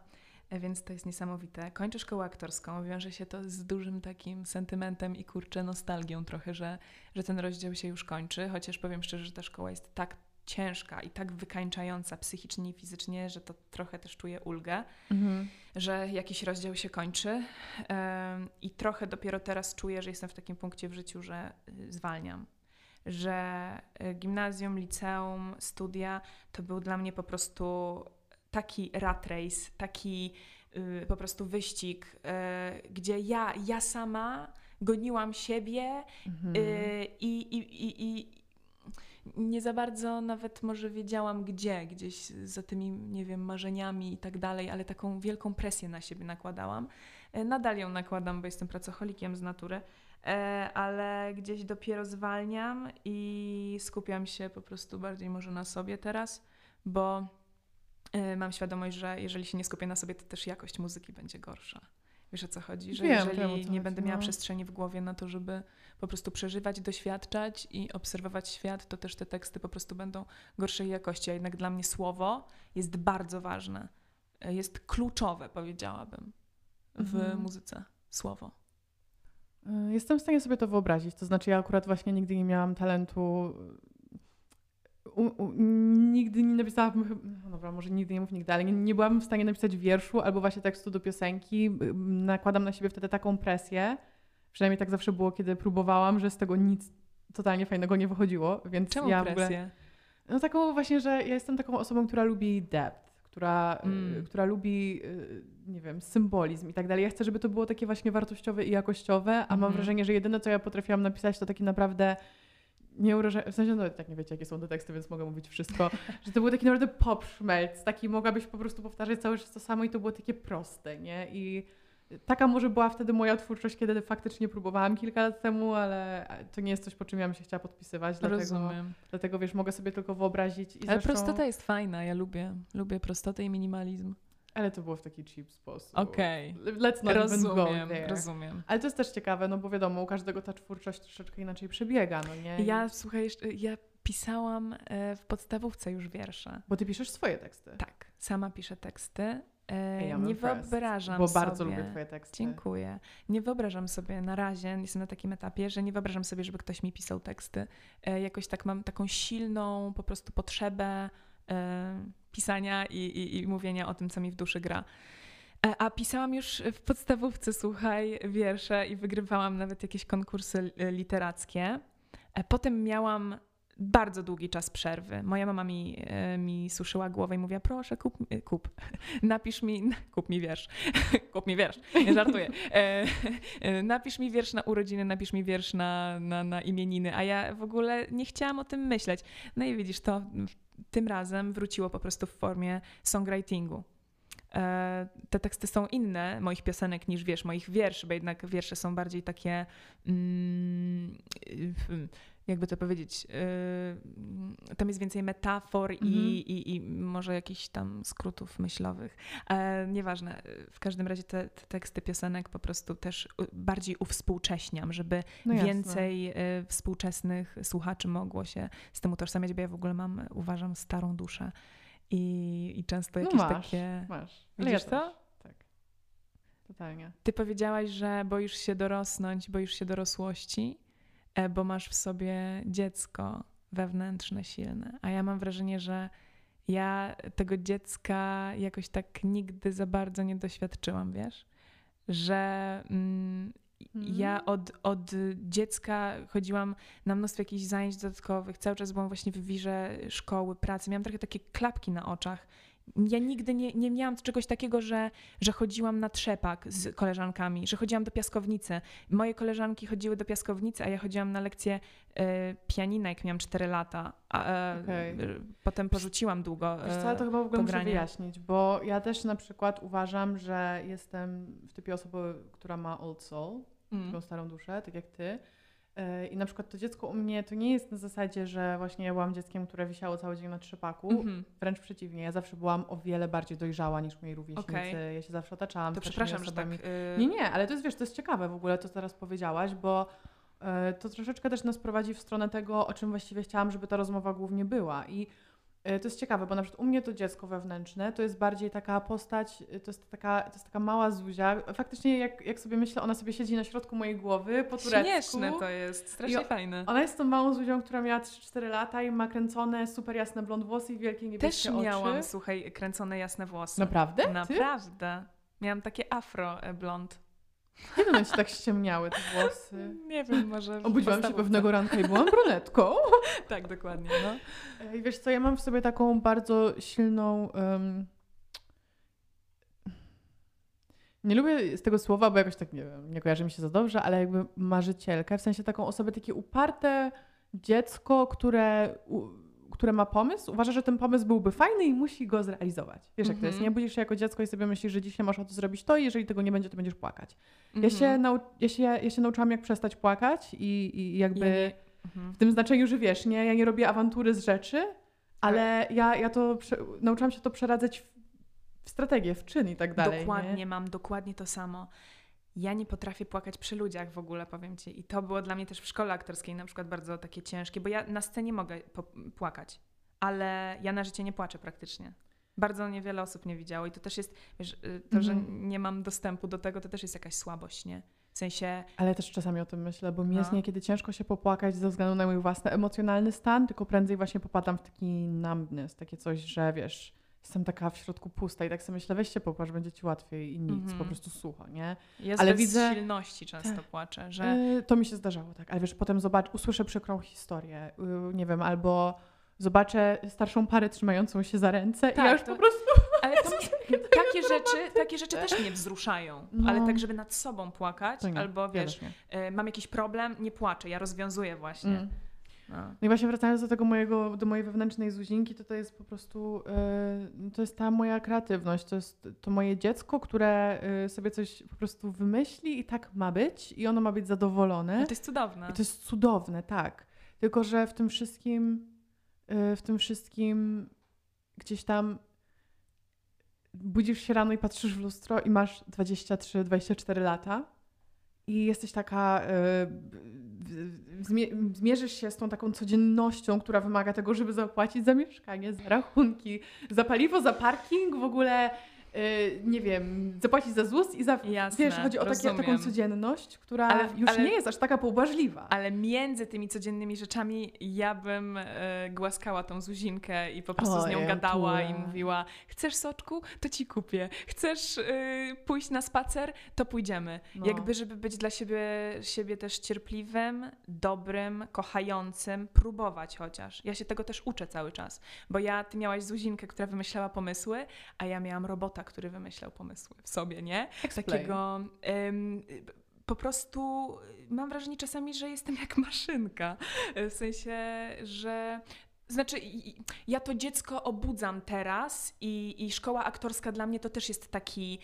E, Więc to jest niesamowite. Kończę szkołę aktorską, wiąże się to z dużym takim sentymentem i kurczę nostalgią trochę, że, że ten rozdział się już kończy, chociaż powiem szczerze, że ta szkoła jest tak ciężka i tak wykańczająca psychicznie i fizycznie, że to trochę też czuję ulgę, Mhm. że jakiś rozdział się kończy Em, i trochę dopiero teraz czuję, że jestem w takim punkcie w życiu, że y, zwalniam. Że y, gimnazjum, liceum, studia to był dla mnie po prostu taki rat race, taki y, po prostu wyścig, y, gdzie ja, ja sama goniłam siebie Mhm. I, i, i, nie za bardzo nawet może wiedziałam gdzie, gdzieś za tymi, nie wiem, marzeniami i tak dalej, ale taką wielką presję na siebie nakładałam. Nadal ją nakładam, bo jestem pracocholikiem z natury, ale gdzieś dopiero zwalniam i skupiam się po prostu bardziej może na sobie teraz, bo y, mam świadomość, że jeżeli się nie skupię na sobie, to też jakość muzyki będzie gorsza. Wiesz o co chodzi? Że Wiem, jeżeli nie chodzi, będę miała no. przestrzeni w głowie na to, żeby po prostu przeżywać, doświadczać i obserwować świat, to też te teksty po prostu będą gorszej jakości. A jednak dla mnie słowo jest bardzo ważne. Jest kluczowe, powiedziałabym, w Mhm. muzyce. słowo? Y, jestem w stanie sobie to wyobrazić. To znaczy, ja akurat właśnie nigdy nie miałam talentu. U, u, nigdy nie napisałabym, no dobra, może nigdy nie mów nigdy, ale nie, nie byłabym w stanie napisać wierszu albo właśnie tekstu do piosenki. Nakładam na siebie wtedy taką presję, przynajmniej tak zawsze było, kiedy próbowałam, że z tego nic totalnie fajnego nie wychodziło. Więc Czemu ja presję? No taką właśnie, że ja jestem taką osobą, która lubi depth, która, mm. która lubi, y, nie wiem, symbolizm i tak dalej. Ja chcę, żeby to było takie właśnie wartościowe i jakościowe, a mm. mam mhm. wrażenie, że jedyne, co ja potrafiłam napisać, to taki naprawdę nie uraża... W sensie, no tak nie wiecie, jakie są te teksty, więc mogę mówić wszystko, że to był taki naprawdę pop szmelc, taki mogłabyś po prostu powtarzać cały czas to samo i to było takie proste, nie? I taka może była wtedy moja twórczość, kiedy faktycznie próbowałam kilka lat temu, ale to nie jest coś, po czym ja bym się chciała podpisywać. Dlatego, Rozumiem. Dlatego, wiesz, mogę sobie tylko wyobrazić. I ale zresztą... prostota jest fajna, ja lubię. Lubię prostotę i minimalizm. Ale to było w taki cheap sposób. Okej. Okay. Let's not rozumiem. Rozumiem. Ale to jest też ciekawe, no bo wiadomo, u każdego ta twórczość troszeczkę inaczej przebiega, no nie? Ja, słuchaj, ja pisałam e, w podstawówce już wiersze. Bo ty piszesz swoje teksty. Tak, sama piszę teksty. Hey, nie wyobrażam bo sobie. Bo bardzo lubię Twoje teksty. Dziękuję. Nie wyobrażam sobie na razie, jestem na takim etapie, że nie wyobrażam sobie, żeby ktoś mi pisał teksty. E, jakoś tak mam taką silną po prostu potrzebę e, pisania i, i, i mówienia o tym, co mi w duszy gra. E, a pisałam już w podstawówce, słuchaj, wiersze i wygrywałam nawet jakieś konkursy literackie. Potem miałam bardzo długi czas przerwy. Moja mama mi, e, mi suszyła głowę i mówiła, proszę, kup, e, kup, napisz mi, kup mi wiersz, kup mi wiersz, nie żartuję. E, napisz mi wiersz na urodziny, napisz mi wiersz na, na, na imieniny, a ja w ogóle nie chciałam o tym myśleć. No i widzisz, to tym razem wróciło po prostu w formie songwritingu. Te teksty są inne moich piosenek niż wiesz, moich wierszy, bo jednak wiersze są bardziej takie mm, jakby to powiedzieć, yy, tam jest więcej metafor mhm. i, i, i, może jakichś tam skrótów myślowych. E, nieważne, w każdym razie te, te, teksty piosenek po prostu też bardziej uwspółcześniam, żeby no więcej y, współczesnych słuchaczy mogło się z tym utożsamiać, bo ja w ogóle mam, uważam, starą duszę i, i często no jakieś no masz, takie... masz. Widzisz ja to? Tak. Totalnie. Ty powiedziałaś, że boisz się dorosnąć, boisz się dorosłości. E, bo masz w sobie dziecko wewnętrzne, silne. A ja mam wrażenie, że ja tego dziecka jakoś tak nigdy za bardzo nie doświadczyłam, wiesz? Że mm, ja mhm. od, od dziecka chodziłam na mnóstwo jakichś zajęć dodatkowych, cały czas byłam właśnie w wirze szkoły, pracy. Miałam trochę takie klapki na oczach ja nigdy nie, nie miałam czegoś takiego, że, że chodziłam na trzepak z koleżankami, że chodziłam do piaskownicy. Moje koleżanki chodziły do piaskownicy, a ja chodziłam na lekcję e, pianina, jak miałam 4 lata. A, e, okay. Potem porzuciłam długo. Wiesz co, to chyba w ogóle muszę wyjaśnić, bo ja też na przykład uważam, że jestem w typie osoby, która ma old soul, mm. taką starą duszę, tak jak ty. E, I na przykład to dziecko u mnie to nie jest na zasadzie, że właśnie ja byłam dzieckiem, które wisiało cały dzień na trzepaku. Mm -hmm. Wręcz przeciwnie, ja zawsze byłam o wiele bardziej dojrzała niż moi rówieśnicy. Okay. Ja się zawsze otaczałam. To przepraszam, osobami. że tak. Yy... Nie, nie, ale to jest wiesz, to jest ciekawe w ogóle, to teraz powiedziałaś, bo yy, to troszeczkę też nas prowadzi w stronę tego, o czym właściwie chciałam, żeby ta rozmowa głównie była. I to jest ciekawe, bo na przykład u mnie to dziecko wewnętrzne to jest bardziej taka postać, e, to jest taka, to jest taka mała Zuzia. Faktycznie jak, jak sobie myślę, ona sobie siedzi na środku mojej głowy po turecku. Śmieszne to jest, strasznie fajne. Ona jest tą małą Zuzią, która miała 3-4 lata i ma kręcone super jasne blond włosy i wielkie niebieskie Też oczy. Też miałam, słuchaj, kręcone jasne włosy. Naprawdę? Ty? Naprawdę. Miałam takie afro e, blond. Kiedy one ci tak ściemniały te włosy? Nie wiem, może. Obudziłam się pewnego ranka i byłam brunetką. tak, dokładnie. No. I wiesz co, ja mam w sobie taką bardzo silną. Um... Nie lubię z tego słowa, bo jakoś tak nie wiem, nie kojarzy mi się za dobrze, ale jakby marzycielkę, w sensie taką osobę, takie uparte dziecko, które które ma pomysł, uważa, że ten pomysł byłby fajny i musi go zrealizować. Wiesz, jak to jest, mhm. nie? Budzisz się jako dziecko i sobie myślisz, że dzisiaj masz o to zrobić to i jeżeli tego nie będzie, to będziesz płakać. Ja, się mhm. nau- ja, się, ja się nauczyłam, jak przestać płakać i, i jakby ja mhm. w tym znaczeniu, że wiesz, nie? Ja nie robię awantury z rzeczy, ale tak. ja, ja to prze- nauczyłam się to przeradzać w, w strategię, w czyn i tak dalej. Dokładnie, nie? mam dokładnie to samo. Ja nie potrafię płakać przy ludziach w ogóle, powiem ci. I to było dla mnie też w szkole aktorskiej na przykład bardzo takie ciężkie, bo ja na scenie mogę płakać, ale ja na życie nie płaczę praktycznie. Bardzo niewiele osób nie widziało i to też jest, wiesz, y, to, że Mhm. nie mam dostępu do tego, to też jest jakaś słabość, nie? W sensie, Ale też czasami o tym myślę, bo mi jest No. niekiedy ciężko się popłakać ze względu na mój własny emocjonalny stan, tylko prędzej właśnie popadam w taki numbness, takie coś, że wiesz, jestem taka w środku pusta i tak sobie myślę, weź się będzie ci łatwiej i nic, Mhm. po prostu sucho, nie? jest Ale widzę- silności często Tak. płaczę, że Yy, to mi się zdarzało, tak, ale wiesz, potem zobacz, usłyszę przykrą historię, yy, nie wiem, albo zobaczę starszą parę trzymającą się za ręce i Tak, ja już to- po prostu... Ale to mnie, takie, rzeczy, takie rzeczy też mnie wzruszają, No. ale tak, żeby nad sobą płakać, nie, albo ja wiesz, nie. y, mam jakiś problem, nie płaczę, ja rozwiązuję właśnie. Mm. No. No i właśnie wracając do tego mojego, do mojej wewnętrznej Zuzinki, to to jest po prostu, yy, to jest ta moja kreatywność, to jest to moje dziecko, które yy, sobie coś po prostu wymyśli i tak ma być i ono ma być zadowolone. No to jest cudowne. I to jest cudowne, tak. Tylko, że w tym wszystkim, yy, w tym wszystkim gdzieś tam budzisz się rano i patrzysz w lustro i masz 23-24 lata i jesteś taka, zmie- zmierzysz się z tą taką codziennością, która wymaga tego, żeby zapłacić za mieszkanie, za rachunki, za paliwo, za parking, w ogóle, nie wiem, zapłacić za ZUS i za... Jasne, wiesz, chodzi o takie, taką codzienność, która Ale- już ale- nie jest aż taka pobłażliwa. Ale między tymi codziennymi rzeczami ja bym e, głaskała tą Zuzinkę i po prostu z nią Ojej, gadała i mówiła chcesz soczku? To ci kupię. Chcesz e, pójść na spacer? To pójdziemy. No. Jakby, żeby być dla siebie, siebie też cierpliwym, dobrym, kochającym, próbować chociaż. Ja się tego też uczę cały czas, bo ja, ty miałaś Zuzinkę, która wymyślała pomysły, a ja miałam robota, który wymyślał pomysły w sobie, nie? Explain. takiego. em, po prostu mam wrażenie czasami, że jestem jak maszynka. W sensie, że. Znaczy, ja to dziecko obudzam teraz i, i szkoła aktorska dla mnie to też jest taki.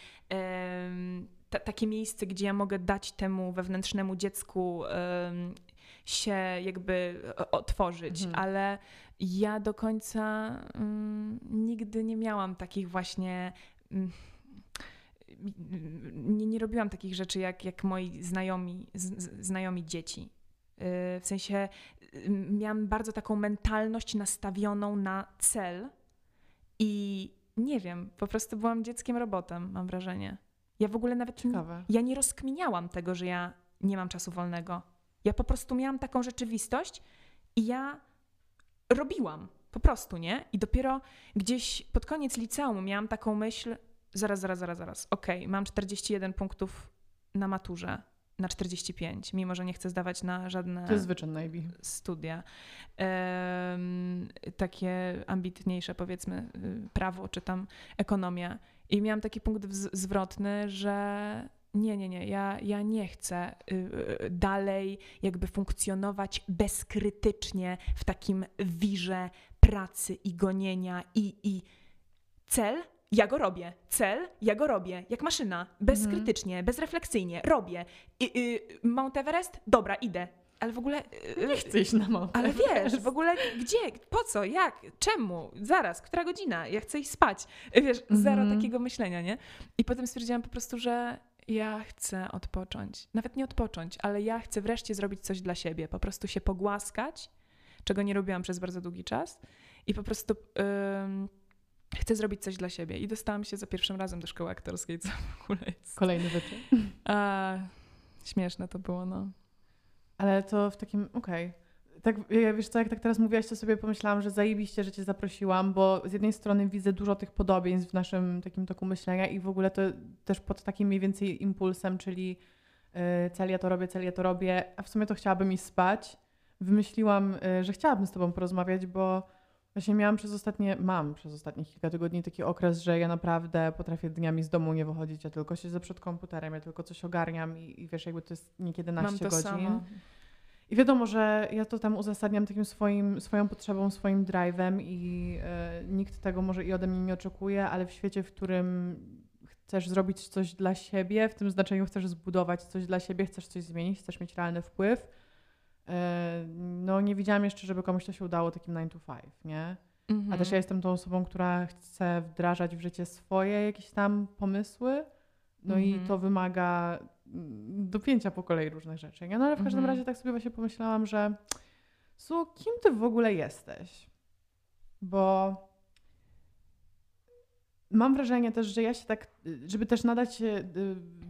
ta, takie miejsce, gdzie ja mogę dać temu wewnętrznemu dziecku em, się jakby otworzyć, Mhm. ale ja do końca mm, nigdy nie miałam takich właśnie. Mm, nie, nie robiłam takich rzeczy jak, jak moi znajomi, z, znajomi dzieci. Yy, W sensie yy, miałam bardzo taką mentalność nastawioną na cel i nie wiem, po prostu byłam dzieckiem robotem, mam wrażenie. Ja w ogóle nawet nie, ja nie rozkminiałam tego, że ja nie mam czasu wolnego. Ja po prostu miałam taką rzeczywistość i ja robiłam. Po prostu, nie? I dopiero gdzieś pod koniec liceum miałam taką myśl, zaraz, zaraz, zaraz, zaraz. Okej, mam 41 punktów na maturze, na 45, mimo że nie chcę zdawać na żadne To jest Navy. studia. Takie ambitniejsze, powiedzmy, y, prawo czy tam ekonomia. I miałam taki punkt zwrotny, że nie, nie, nie, ja, ja nie chcę y, y, dalej jakby funkcjonować bezkrytycznie w takim wirze pracy i gonienia i, i cel, ja go robię. Cel, ja go robię. Jak maszyna. Bezkrytycznie, bezrefleksyjnie. Robię. I, y, Mount Everest? Dobra, idę. Ale w ogóle... y, Nie chcę iść na Mount ale wiesz, w ogóle gdzie, po co, jak, czemu, zaraz, która godzina, ja chcę iść spać. Wiesz, zero Mhm. takiego myślenia, nie? I potem stwierdziłam po prostu, że ja chcę odpocząć. Nawet nie odpocząć, ale ja chcę wreszcie zrobić coś dla siebie. Po prostu się pogłaskać, czego nie robiłam przez bardzo długi czas. I po prostu ym, chcę zrobić coś dla siebie. I dostałam się za pierwszym razem do szkoły aktorskiej, co w ogóle jest... Kolejny wyczyn. A, śmieszne to było, no. Ale to w takim, okej. Tak, wiesz co, jak tak teraz mówiłaś, to sobie pomyślałam, że zajebiście, że cię zaprosiłam, bo z jednej strony widzę dużo tych podobieństw w naszym takim toku myślenia i w ogóle to też pod takim mniej więcej impulsem, czyli yy, cel ja to robię, cel ja to robię, a w sumie to chciałabym iść spać. Wymyśliłam, yy, że chciałabym z tobą porozmawiać, bo właśnie miałam przez ostatnie, mam przez ostatnie kilka tygodni taki okres, że ja naprawdę potrafię dniami z domu nie wychodzić, ja tylko siedzę przed komputerem, ja tylko coś ogarniam i, i wiesz, jakby to jest niekiedy Mam naście to godzin. samo. I wiadomo, że ja to tam uzasadniam takim swoim, swoją potrzebą, swoim drive'em i e, nikt tego może i ode mnie nie oczekuje, ale w świecie, w którym chcesz zrobić coś dla siebie, w tym znaczeniu chcesz zbudować coś dla siebie, chcesz coś zmienić, chcesz mieć realny wpływ, e, no nie widziałam jeszcze, żeby komuś to się udało takim 9 to 5, nie? A Mhm. też ja jestem tą osobą, która chce wdrażać w życie swoje jakieś tam pomysły, no i Mhm. to wymaga dopięcia po kolei różnych rzeczy. Nie? No ale w każdym Mhm. razie tak sobie właśnie pomyślałam, że Su, kim ty w ogóle jesteś? Bo mam wrażenie też, że ja się tak, żeby też nadać, y,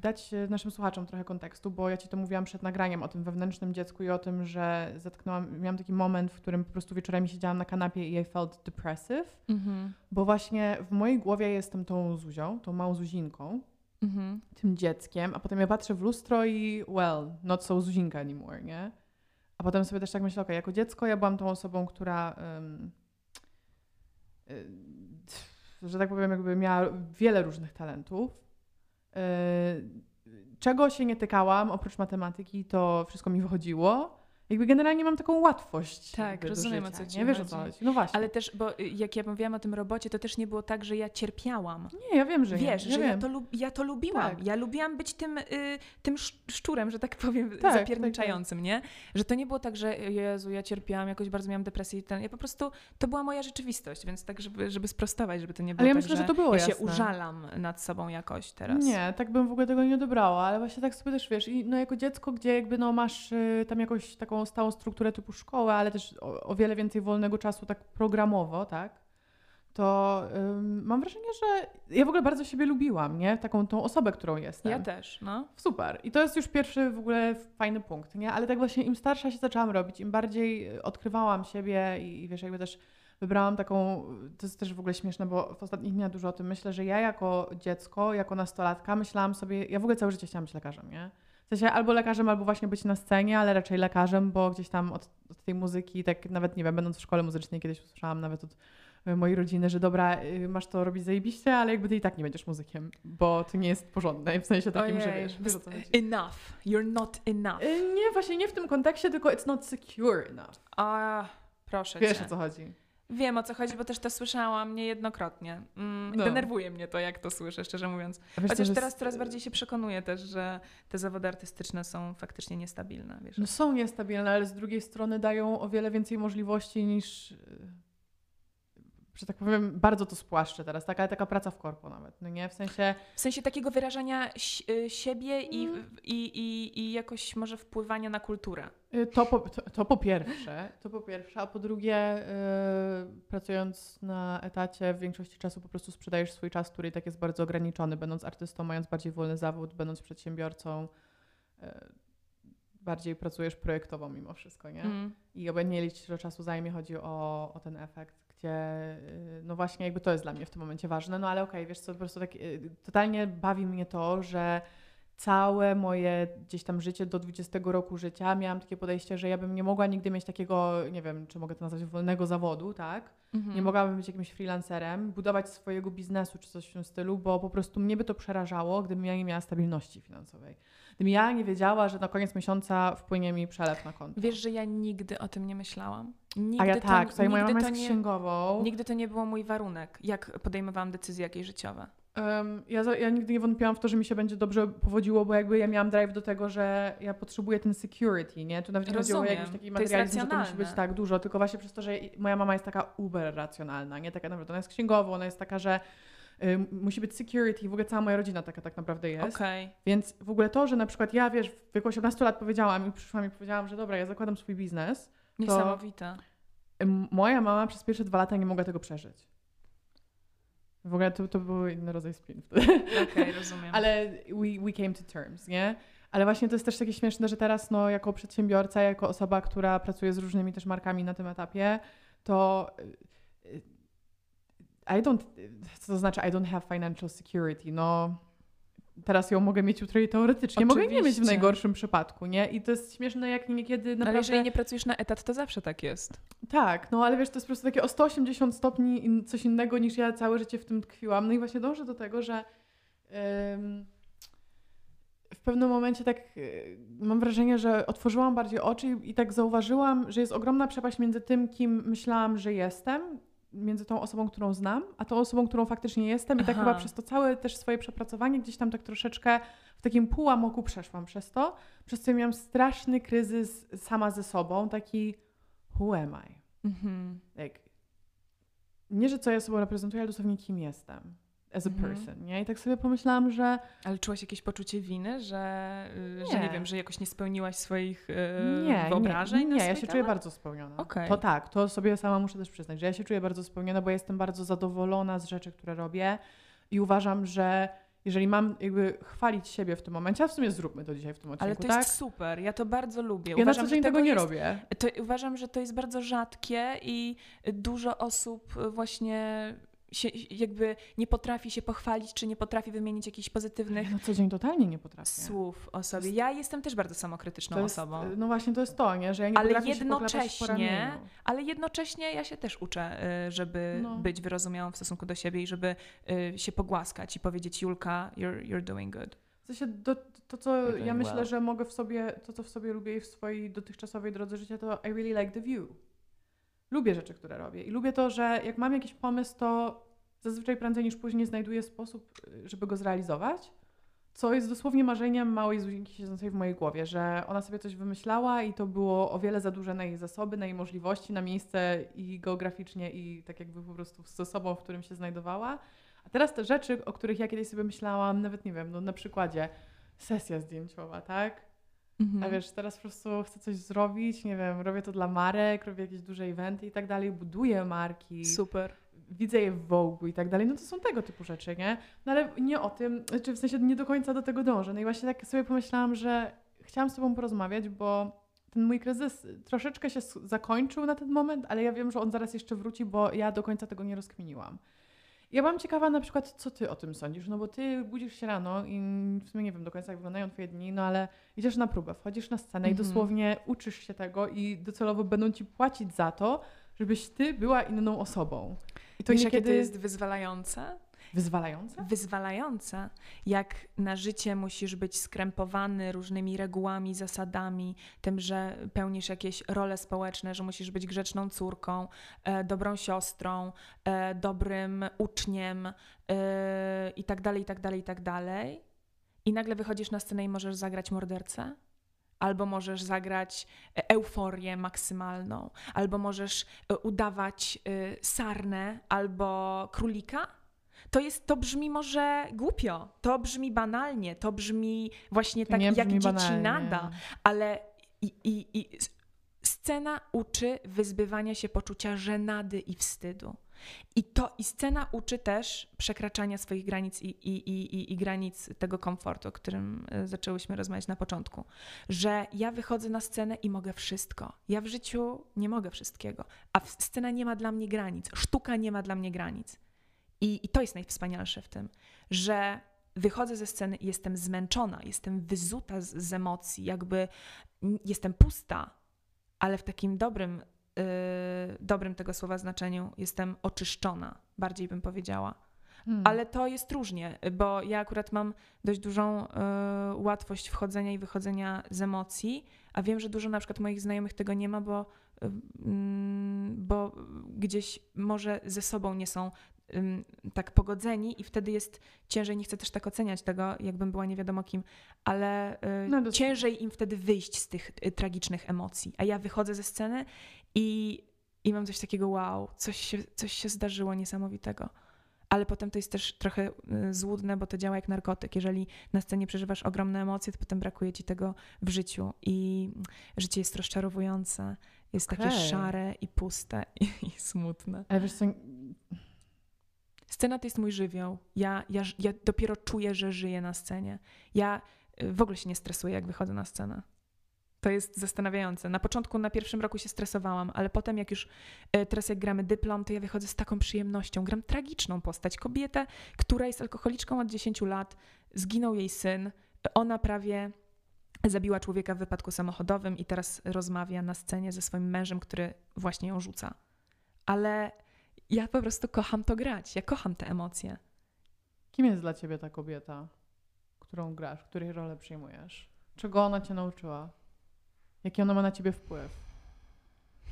dać naszym słuchaczom trochę kontekstu, bo ja ci to mówiłam przed nagraniem o tym wewnętrznym dziecku i o tym, że zetknęłam, miałam taki moment, w którym po prostu wieczorami siedziałam na kanapie i I felt depressive, mhm. bo właśnie w mojej głowie jestem tą Zuzią, tą małą Zuzinką, mhm. tym dzieckiem, a potem ja patrzę w lustro i well, not so Zuzinka anymore, nie? A potem sobie też tak myślę, ok, jako dziecko ja byłam tą osobą, która um, że tak powiem, jakby miała wiele różnych talentów. Y, czego się nie tykałam, oprócz matematyki, to wszystko mi wychodziło jakby generalnie mam taką łatwość. Tak, rozumiem o co ci Nie wiesz o co chodzi. No właśnie. Ale też, bo y, jak ja mówiłam o tym robocie, to też nie było tak, że ja cierpiałam. Nie, ja wiem, że Wiesz, nie. że ja, ja, to, ja to lubiłam. Tak. Ja lubiłam być tym, y, tym szczurem, że tak powiem, tak, zapierniczającym, tak, nie? Że to nie było tak, że Jezu, ja cierpiałam, jakoś bardzo miałam depresję i ten. Ja po prostu, to była moja rzeczywistość, więc tak, żeby, żeby sprostować, żeby to nie było ale ja tak, myślę, że, że to było ja jasne. się użalam nad sobą jakoś teraz. Nie, tak bym w ogóle tego nie odebrała, ale właśnie tak sobie też, wiesz, i no jako dziecko, gdzie jakby no masz y, tam jakąś taką stałą strukturę typu szkołę, ale też o, o wiele więcej wolnego czasu tak programowo, tak? To ym, mam wrażenie, że ja w ogóle bardzo siebie lubiłam, nie? Taką tą osobę, którą jestem. Ja też, no. Super. I to jest już pierwszy w ogóle fajny punkt, nie? Ale tak właśnie im starsza się zaczęłam robić, im bardziej odkrywałam siebie i, i wiesz, jakby też wybrałam taką, to jest też w ogóle śmieszne, bo w ostatnich dniach dużo o tym myślę, że ja jako dziecko, jako nastolatka myślałam sobie, ja w ogóle całe życie chciałam być lekarzem, nie? W sensie albo lekarzem, albo właśnie być na scenie, ale raczej lekarzem, bo gdzieś tam od, od tej muzyki, tak nawet nie wiem, będąc w szkole muzycznej kiedyś usłyszałam nawet od e, mojej rodziny, że dobra, y, masz to robić zajebiście, ale jakby ty i tak nie będziesz muzykiem, bo to nie jest porządne. W sensie takim, Ojej, że wiesz, wiesz co Enough. You're not enough. Y, nie, właśnie nie w tym kontekście, tylko it's not secure enough. A, proszę Wiesz cię. o co chodzi. Wiem o co chodzi, bo też to słyszałam niejednokrotnie. Mm, no. Denerwuje mnie to, jak to słyszę, szczerze mówiąc. Chociaż teraz coraz bardziej się przekonuję też, że te zawody artystyczne są faktycznie niestabilne. Wiesz? No są niestabilne, ale z drugiej strony dają o wiele więcej możliwości niż że tak powiem, bardzo to spłaszczę teraz, taka, taka praca w korpo nawet, no nie? W sensie... W sensie takiego wyrażania y, siebie i, mm. i, i, i jakoś może wpływania na kulturę. Y, to po, to, to po pierwsze, to po pierwsze, a po drugie yy, pracując na etacie w większości czasu po prostu sprzedajesz swój czas, który i tak jest bardzo ograniczony, będąc artystą, mając bardziej wolny zawód, będąc przedsiębiorcą, yy, bardziej pracujesz projektowo mimo wszystko, nie? Mm. I obojętnie ile ci czasu zajmie, chodzi o, o ten efekt gdzie y, no właśnie jakby to jest dla mnie w tym momencie ważne, no ale okej, okay, wiesz co, po prostu tak y, totalnie bawi mnie to, że całe moje gdzieś tam życie do 20 roku życia miałam takie podejście, że ja bym nie mogła nigdy mieć takiego, nie wiem, czy mogę to nazwać wolnego zawodu, tak? Mhm. Nie mogłabym być jakimś freelancerem, budować swojego biznesu czy coś w tym stylu, bo po prostu mnie by to przerażało, gdybym ja nie miała stabilności finansowej. Gdybym ja nie wiedziała, że na koniec miesiąca wpłynie mi przelew na konto. Wiesz, że ja nigdy o tym nie myślałam. Nigdy A ja to, tak, tutaj moja mama jest nie, księgową. Nigdy to nie było mój warunek, jak podejmowałam decyzje jakieś życiowe. Um, ja, ja nigdy nie wątpiłam w to, że mi się będzie dobrze powodziło, bo jakby ja miałam drive do tego, że ja potrzebuję ten security, nie? Tu nawet nie chodziło o jakiś taki materializm, że to musi być tak dużo, tylko właśnie przez to, że moja mama jest taka uber racjonalna, nie? Taka naprawdę, ona jest księgową, ona jest taka, że y, musi być security, w ogóle cała moja rodzina taka tak naprawdę jest. Okay. Więc w ogóle to, że na przykład ja, wiesz, w wieku 18 lat powiedziałam i przyszłam i powiedziałam, że dobra, ja zakładam swój biznes. Niesamowite. moja mama przez pierwsze dwa lata nie mogła tego przeżyć. W ogóle to, to był inny rodzaj spin wtedy. Okej, okay, rozumiem. Ale we, we came to terms, nie? Ale właśnie to jest też takie śmieszne, że teraz no, jako przedsiębiorca, jako osoba, która pracuje z różnymi też markami na tym etapie, to y, y, I don't, co to znaczy I don't have financial security? No teraz ją mogę mieć jutro i teoretycznie Oczywiście. mogę nie mieć w najgorszym przypadku, nie? I to jest śmieszne, jak niekiedy naprawdę... Ale jeżeli nie pracujesz na etat, to zawsze tak jest. Tak, no ale wiesz, to jest po prostu takie o 180 stopni coś innego niż ja całe życie w tym tkwiłam. No i właśnie dążę do tego, że w pewnym momencie tak y, mam wrażenie, że otworzyłam bardziej oczy i, i tak zauważyłam, że jest ogromna przepaść między tym, kim myślałam, że jestem między tą osobą, którą znam, a tą osobą, którą faktycznie jestem. I tak chyba przez to całe też swoje przepracowanie gdzieś tam tak troszeczkę w takim półamoku przeszłam przez to, przez co miałam straszny kryzys sama ze sobą, taki who am I? Mhm. Nie, że co ja sobą reprezentuję, ale dosłownie kim jestem as a mhm. person, nie? I tak sobie pomyślałam, że... Ale czułaś jakieś poczucie winy, że nie, że nie wiem, że jakoś nie spełniłaś swoich yy, nie, wyobrażeń? Nie, nie ja się temat? czuję bardzo spełniona. Okay. To tak, to sobie sama muszę też przyznać, że ja się czuję bardzo spełniona, bo jestem bardzo zadowolona z rzeczy, które robię. I uważam, że jeżeli mam jakby chwalić siebie w tym momencie, a w sumie zróbmy to dzisiaj w tym odcinku, Ale to tak? jest super, ja to bardzo lubię. Ja uważam, na co dzień że tego nie jest, robię. To, uważam, że to jest bardzo rzadkie i dużo osób właśnie się, jakby nie potrafi się pochwalić, czy nie potrafi wymienić jakichś pozytywnych Na co dzień totalnie nie potrafię. słów o sobie. Ja jestem też bardzo samokrytyczną jest, osobą. no właśnie to jest to, nie? że ja nie Ale potrafię się poklepać po jednocześnie-. Ale jednocześnie ja się też uczę, y, żeby No. być wyrozumiałą w stosunku do siebie i żeby y, się pogłaskać i powiedzieć Julka, you're, you're doing good. W sensie do, to, co ja myślę, well. że mogę w sobie, to co w sobie lubię i w swojej dotychczasowej drodze życia, to I really like the view. Lubię rzeczy, które robię i lubię to, że jak mam jakiś pomysł, to zazwyczaj prędzej niż później znajduję sposób, y, żeby go zrealizować, co jest dosłownie marzeniem małej Zuzinki siedzącej w mojej głowie, że ona sobie coś wymyślała i to było o wiele za duże na jej zasoby, na jej możliwości, na miejsce i geograficznie i tak jakby po prostu z osobą, w którym się znajdowała. A teraz te rzeczy, o których ja kiedyś sobie myślałam, nawet nie wiem, no na przykładzie sesja zdjęciowa, tak? Mhm. A wiesz, teraz po prostu chcę coś zrobić, nie wiem, robię to dla marek, robię jakieś duże eventy i tak dalej, buduję marki, Super. widzę je w Vogue i tak dalej, no to są tego typu rzeczy, nie? No ale nie o tym, czy w sensie nie do końca do tego dążę. No i właśnie tak sobie pomyślałam, że chciałam z tobą porozmawiać, bo ten mój kryzys troszeczkę się zakończył na ten moment, ale ja wiem, że on zaraz jeszcze wróci, bo ja do końca tego nie rozkminiłam. Ja byłam ciekawa na przykład, co ty o tym sądzisz, no bo ty budzisz się rano i w sumie nie wiem do końca, jak wyglądają twoje dni, no ale idziesz na próbę, wchodzisz na scenę i Mhm. dosłownie uczysz się tego i docelowo będą ci płacić za to, żebyś ty była inną osobą. I to Wiesz, niekiedy jakie to jest wyzwalające? Wyzwalające? Wyzwalające. Jak na życie musisz być skrępowany różnymi regułami, zasadami, tym, że pełnisz jakieś role społeczne, że musisz być grzeczną córką, e, dobrą siostrą, e, dobrym uczniem e, i tak dalej, i tak dalej, i tak dalej. I nagle wychodzisz na scenę i możesz zagrać mordercę. Albo możesz zagrać e, euforię maksymalną, albo możesz e, udawać e, sarnę albo królika. To jest, to brzmi może głupio, to brzmi banalnie, to brzmi właśnie To tak nie jak brzmi dzieci banalnie. nada, ale i, i, i scena uczy wyzbywania się poczucia żenady i wstydu. I to i scena uczy też przekraczania swoich granic i, i, i, i, granic tego komfortu, o którym e, zaczęłyśmy rozmawiać na początku. Że ja wychodzę na scenę i mogę wszystko. Ja w życiu nie mogę wszystkiego, a scena nie ma dla mnie granic, sztuka nie ma dla mnie granic. I, I to jest najwspanialsze w tym, że wychodzę ze sceny i jestem zmęczona, jestem wyzuta z, z emocji, jakby jestem pusta, ale w takim dobrym, yy, dobrym tego słowa znaczeniu jestem oczyszczona, bardziej bym powiedziała. Hmm. Ale to jest różnie, bo ja akurat mam dość dużą y, łatwość wchodzenia i wychodzenia z emocji, a wiem, że dużo na przykład moich znajomych tego nie ma, bo, y, bo gdzieś może ze sobą nie są tak pogodzeni i wtedy jest ciężej, nie chcę też tak oceniać tego, jakbym była nie wiadomo kim, ale y, No, ciężej im wtedy wyjść z tych y, tragicznych emocji. A ja wychodzę ze sceny i, i mam coś takiego wow, coś się, coś się zdarzyło niesamowitego ale potem to jest też trochę y, złudne, bo to działa jak narkotyk. Jeżeli na scenie przeżywasz ogromne emocje, to potem brakuje ci tego w życiu i życie jest rozczarowujące, jest takie Okej. szare i puste i, i smutne. Ale wiesz co, Scena to jest mój żywioł. Ja, ja, ja dopiero czuję, że żyję na scenie. Ja y, w ogóle się nie stresuję, jak wychodzę na scenę. To jest zastanawiające. Na początku, na pierwszym roku się stresowałam, ale potem, jak już e, teraz jak gramy dyplom, to ja wychodzę z taką przyjemnością. Gram tragiczną postać. Kobietę, która jest alkoholiczką od 10 lat, zginął jej syn, ona prawie zabiła człowieka w wypadku samochodowym i teraz rozmawia na scenie ze swoim mężem, który właśnie ją rzuca. Ale ja po prostu kocham to grać. Ja kocham te emocje. kim jest dla ciebie ta kobieta, którą grasz, której rolę przyjmujesz? Czego ona cię nauczyła? Jaki ona ma na ciebie wpływ?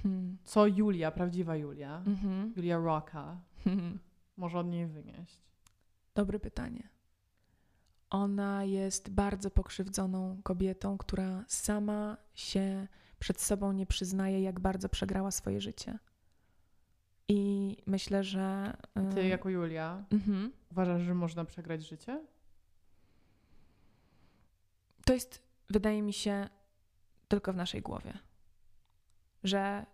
Hmm. Co Julia, prawdziwa Julia, Mhm. Julia Rocka, Mhm. może od niej wynieść? Dobre pytanie. Ona jest bardzo pokrzywdzoną kobietą, która sama się przed sobą nie przyznaje, jak bardzo przegrała swoje życie. I myślę, że. y, Ty jako Julia Mhm. uważasz, że można przegrać życie? To jest, wydaje mi się, tylko w naszej głowie. Że.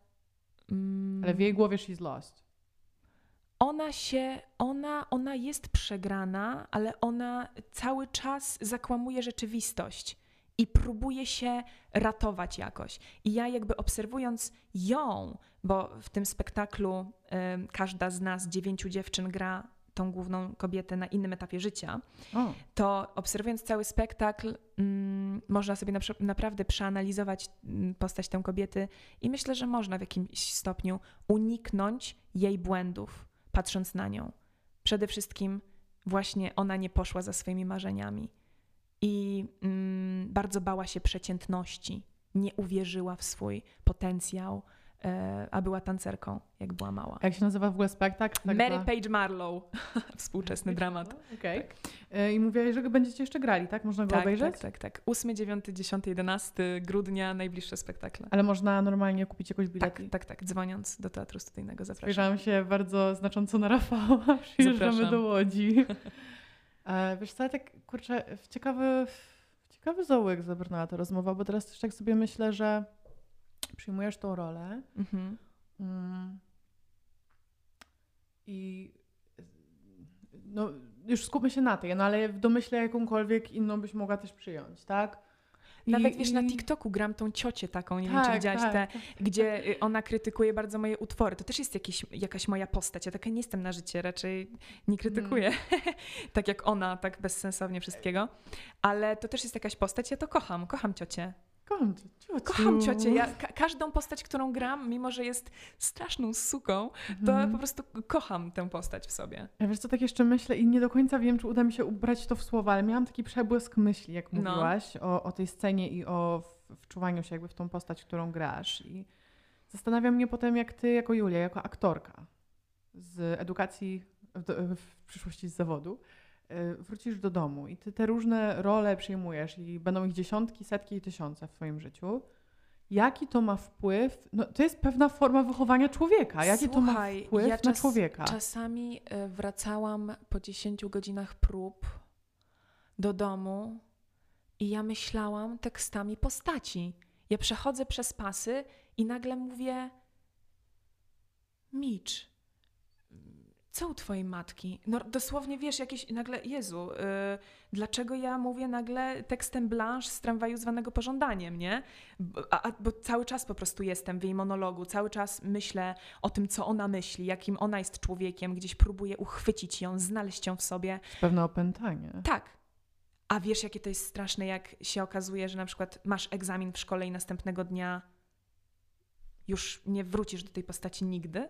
mm, Ale w jej głowie she's lost. ona się, ona, ona jest przegrana, ale ona cały czas zakłamuje rzeczywistość i próbuje się ratować jakoś. I ja jakby obserwując ją, bo w tym spektaklu y, każda z nas, dziewięciu dziewczyn, gra tą główną kobietę na innym etapie życia, O, to obserwując cały spektakl, mm, można sobie na, naprawdę przeanalizować mm, postać tę kobiety i myślę, że można w jakimś stopniu uniknąć jej błędów, patrząc na nią. Przede wszystkim właśnie ona nie poszła za swoimi marzeniami i mm, bardzo bała się przeciętności, nie uwierzyła w swój potencjał, e, a była tancerką, jak była mała. jak się nazywa w ogóle spektakl? Tak Mary Page Marlowe, współczesny dramat. Okej. E, I mówiłaś, że go będziecie jeszcze grali, tak? Można go Tak, obejrzeć? tak, tak, tak. 8, 9, 10, 11 grudnia najbliższe spektakle. Ale można normalnie kupić jakieś Tak, bilety. tak, tak. Dzwoniąc do Teatru Studyjnego zapraszam. Spojrzałam się bardzo znacząco na Rafała. Przyjeżdżamy do Łodzi. E, wiesz co, ja tak, kurczę, w ciekawy, w ciekawy zaułek zabrnęła ta rozmowa, bo teraz też tak sobie myślę, że przyjmujesz tą rolę Mhm. mm, i no, już skupmy się na tej, no ale w domyśle jakąkolwiek inną byś mogła też przyjąć, tak? I- Nawet wiesz, na TikToku gram tą ciocię taką, nie wiem, Tak, czy widziałaś tak, te, tak. gdzie y, ona krytykuje bardzo moje utwory. To też jest jakiś, jakaś moja postać. Ja taka nie jestem na życie, raczej nie krytykuję. Mm. tak jak ona, tak bezsensownie wszystkiego. Ale to też jest jakaś postać, ja to kocham, kocham ciocię. Kocham cię, ciociu. Kocham ciocię. Ja, ka- każdą postać, którą gram, mimo że jest straszną suką, to Mhm. po prostu kocham tę postać w sobie. Ja wiesz co, tak jeszcze myślę i nie do końca wiem, czy uda mi się ubrać to w słowa, ale miałam taki przebłysk myśli, jak No. mówiłaś o, o tej scenie i o wczuwaniu się jakby w tą postać, którą grasz. I zastanawia mnie potem, jak ty jako Julia, jako aktorka z edukacji, w, w przyszłości z zawodu, wrócisz do domu i ty te różne role przyjmujesz i będą ich dziesiątki, setki i tysiące w twoim życiu. Jaki to ma wpływ? No, to jest pewna forma wychowania człowieka. Jaki Słuchaj, to ma wpływ ja na czas- człowieka? Czasami e, wracałam po 10 godzinach prób do domu i ja myślałam tekstami postaci. Ja przechodzę przez pasy i nagle mówię: Micz, co u twojej matki? No dosłownie wiesz, jakieś nagle, Jezu, y, dlaczego ja mówię nagle tekstem Blanche z tramwaju zwanego pożądaniem, nie? A, a- bo cały czas po prostu jestem w jej monologu, cały czas myślę o tym, co ona myśli, jakim ona jest człowiekiem, gdzieś próbuję uchwycić ją, znaleźć ją w sobie. Pewne opętanie. Tak. A wiesz, jakie to jest straszne, jak się okazuje, że na przykład masz egzamin w szkole i następnego dnia już nie wrócisz do tej postaci nigdy?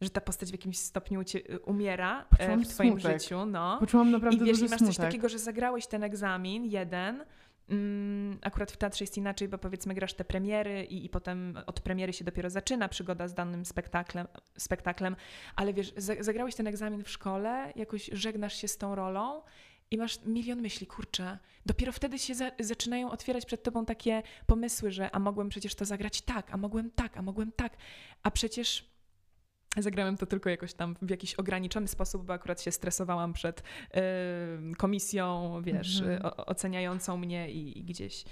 Że ta postać w jakimś stopniu cię, y, umiera e, Poczułam w twoim smutek. życiu, no. Poczułam I naprawdę wiesz, i duży masz smutek. coś takiego, że zagrałeś ten egzamin, jeden. Mm, akurat w teatrze jest inaczej, bo powiedzmy grasz te premiery i, i potem od premiery się dopiero zaczyna przygoda z danym spektaklem, spektaklem. ale wiesz, za, zagrałeś ten egzamin w szkole, jakoś żegnasz się z tą rolą i masz milion myśli, kurczę. Dopiero wtedy się za, zaczynają otwierać przed tobą takie pomysły, że a mogłem przecież to zagrać tak, a mogłem tak, a mogłem tak, a przecież zagrałem to tylko jakoś tam w jakiś ograniczony sposób, bo akurat się stresowałam przed y, komisją, wiesz, Mhm. y, o, oceniającą mnie i, i gdzieś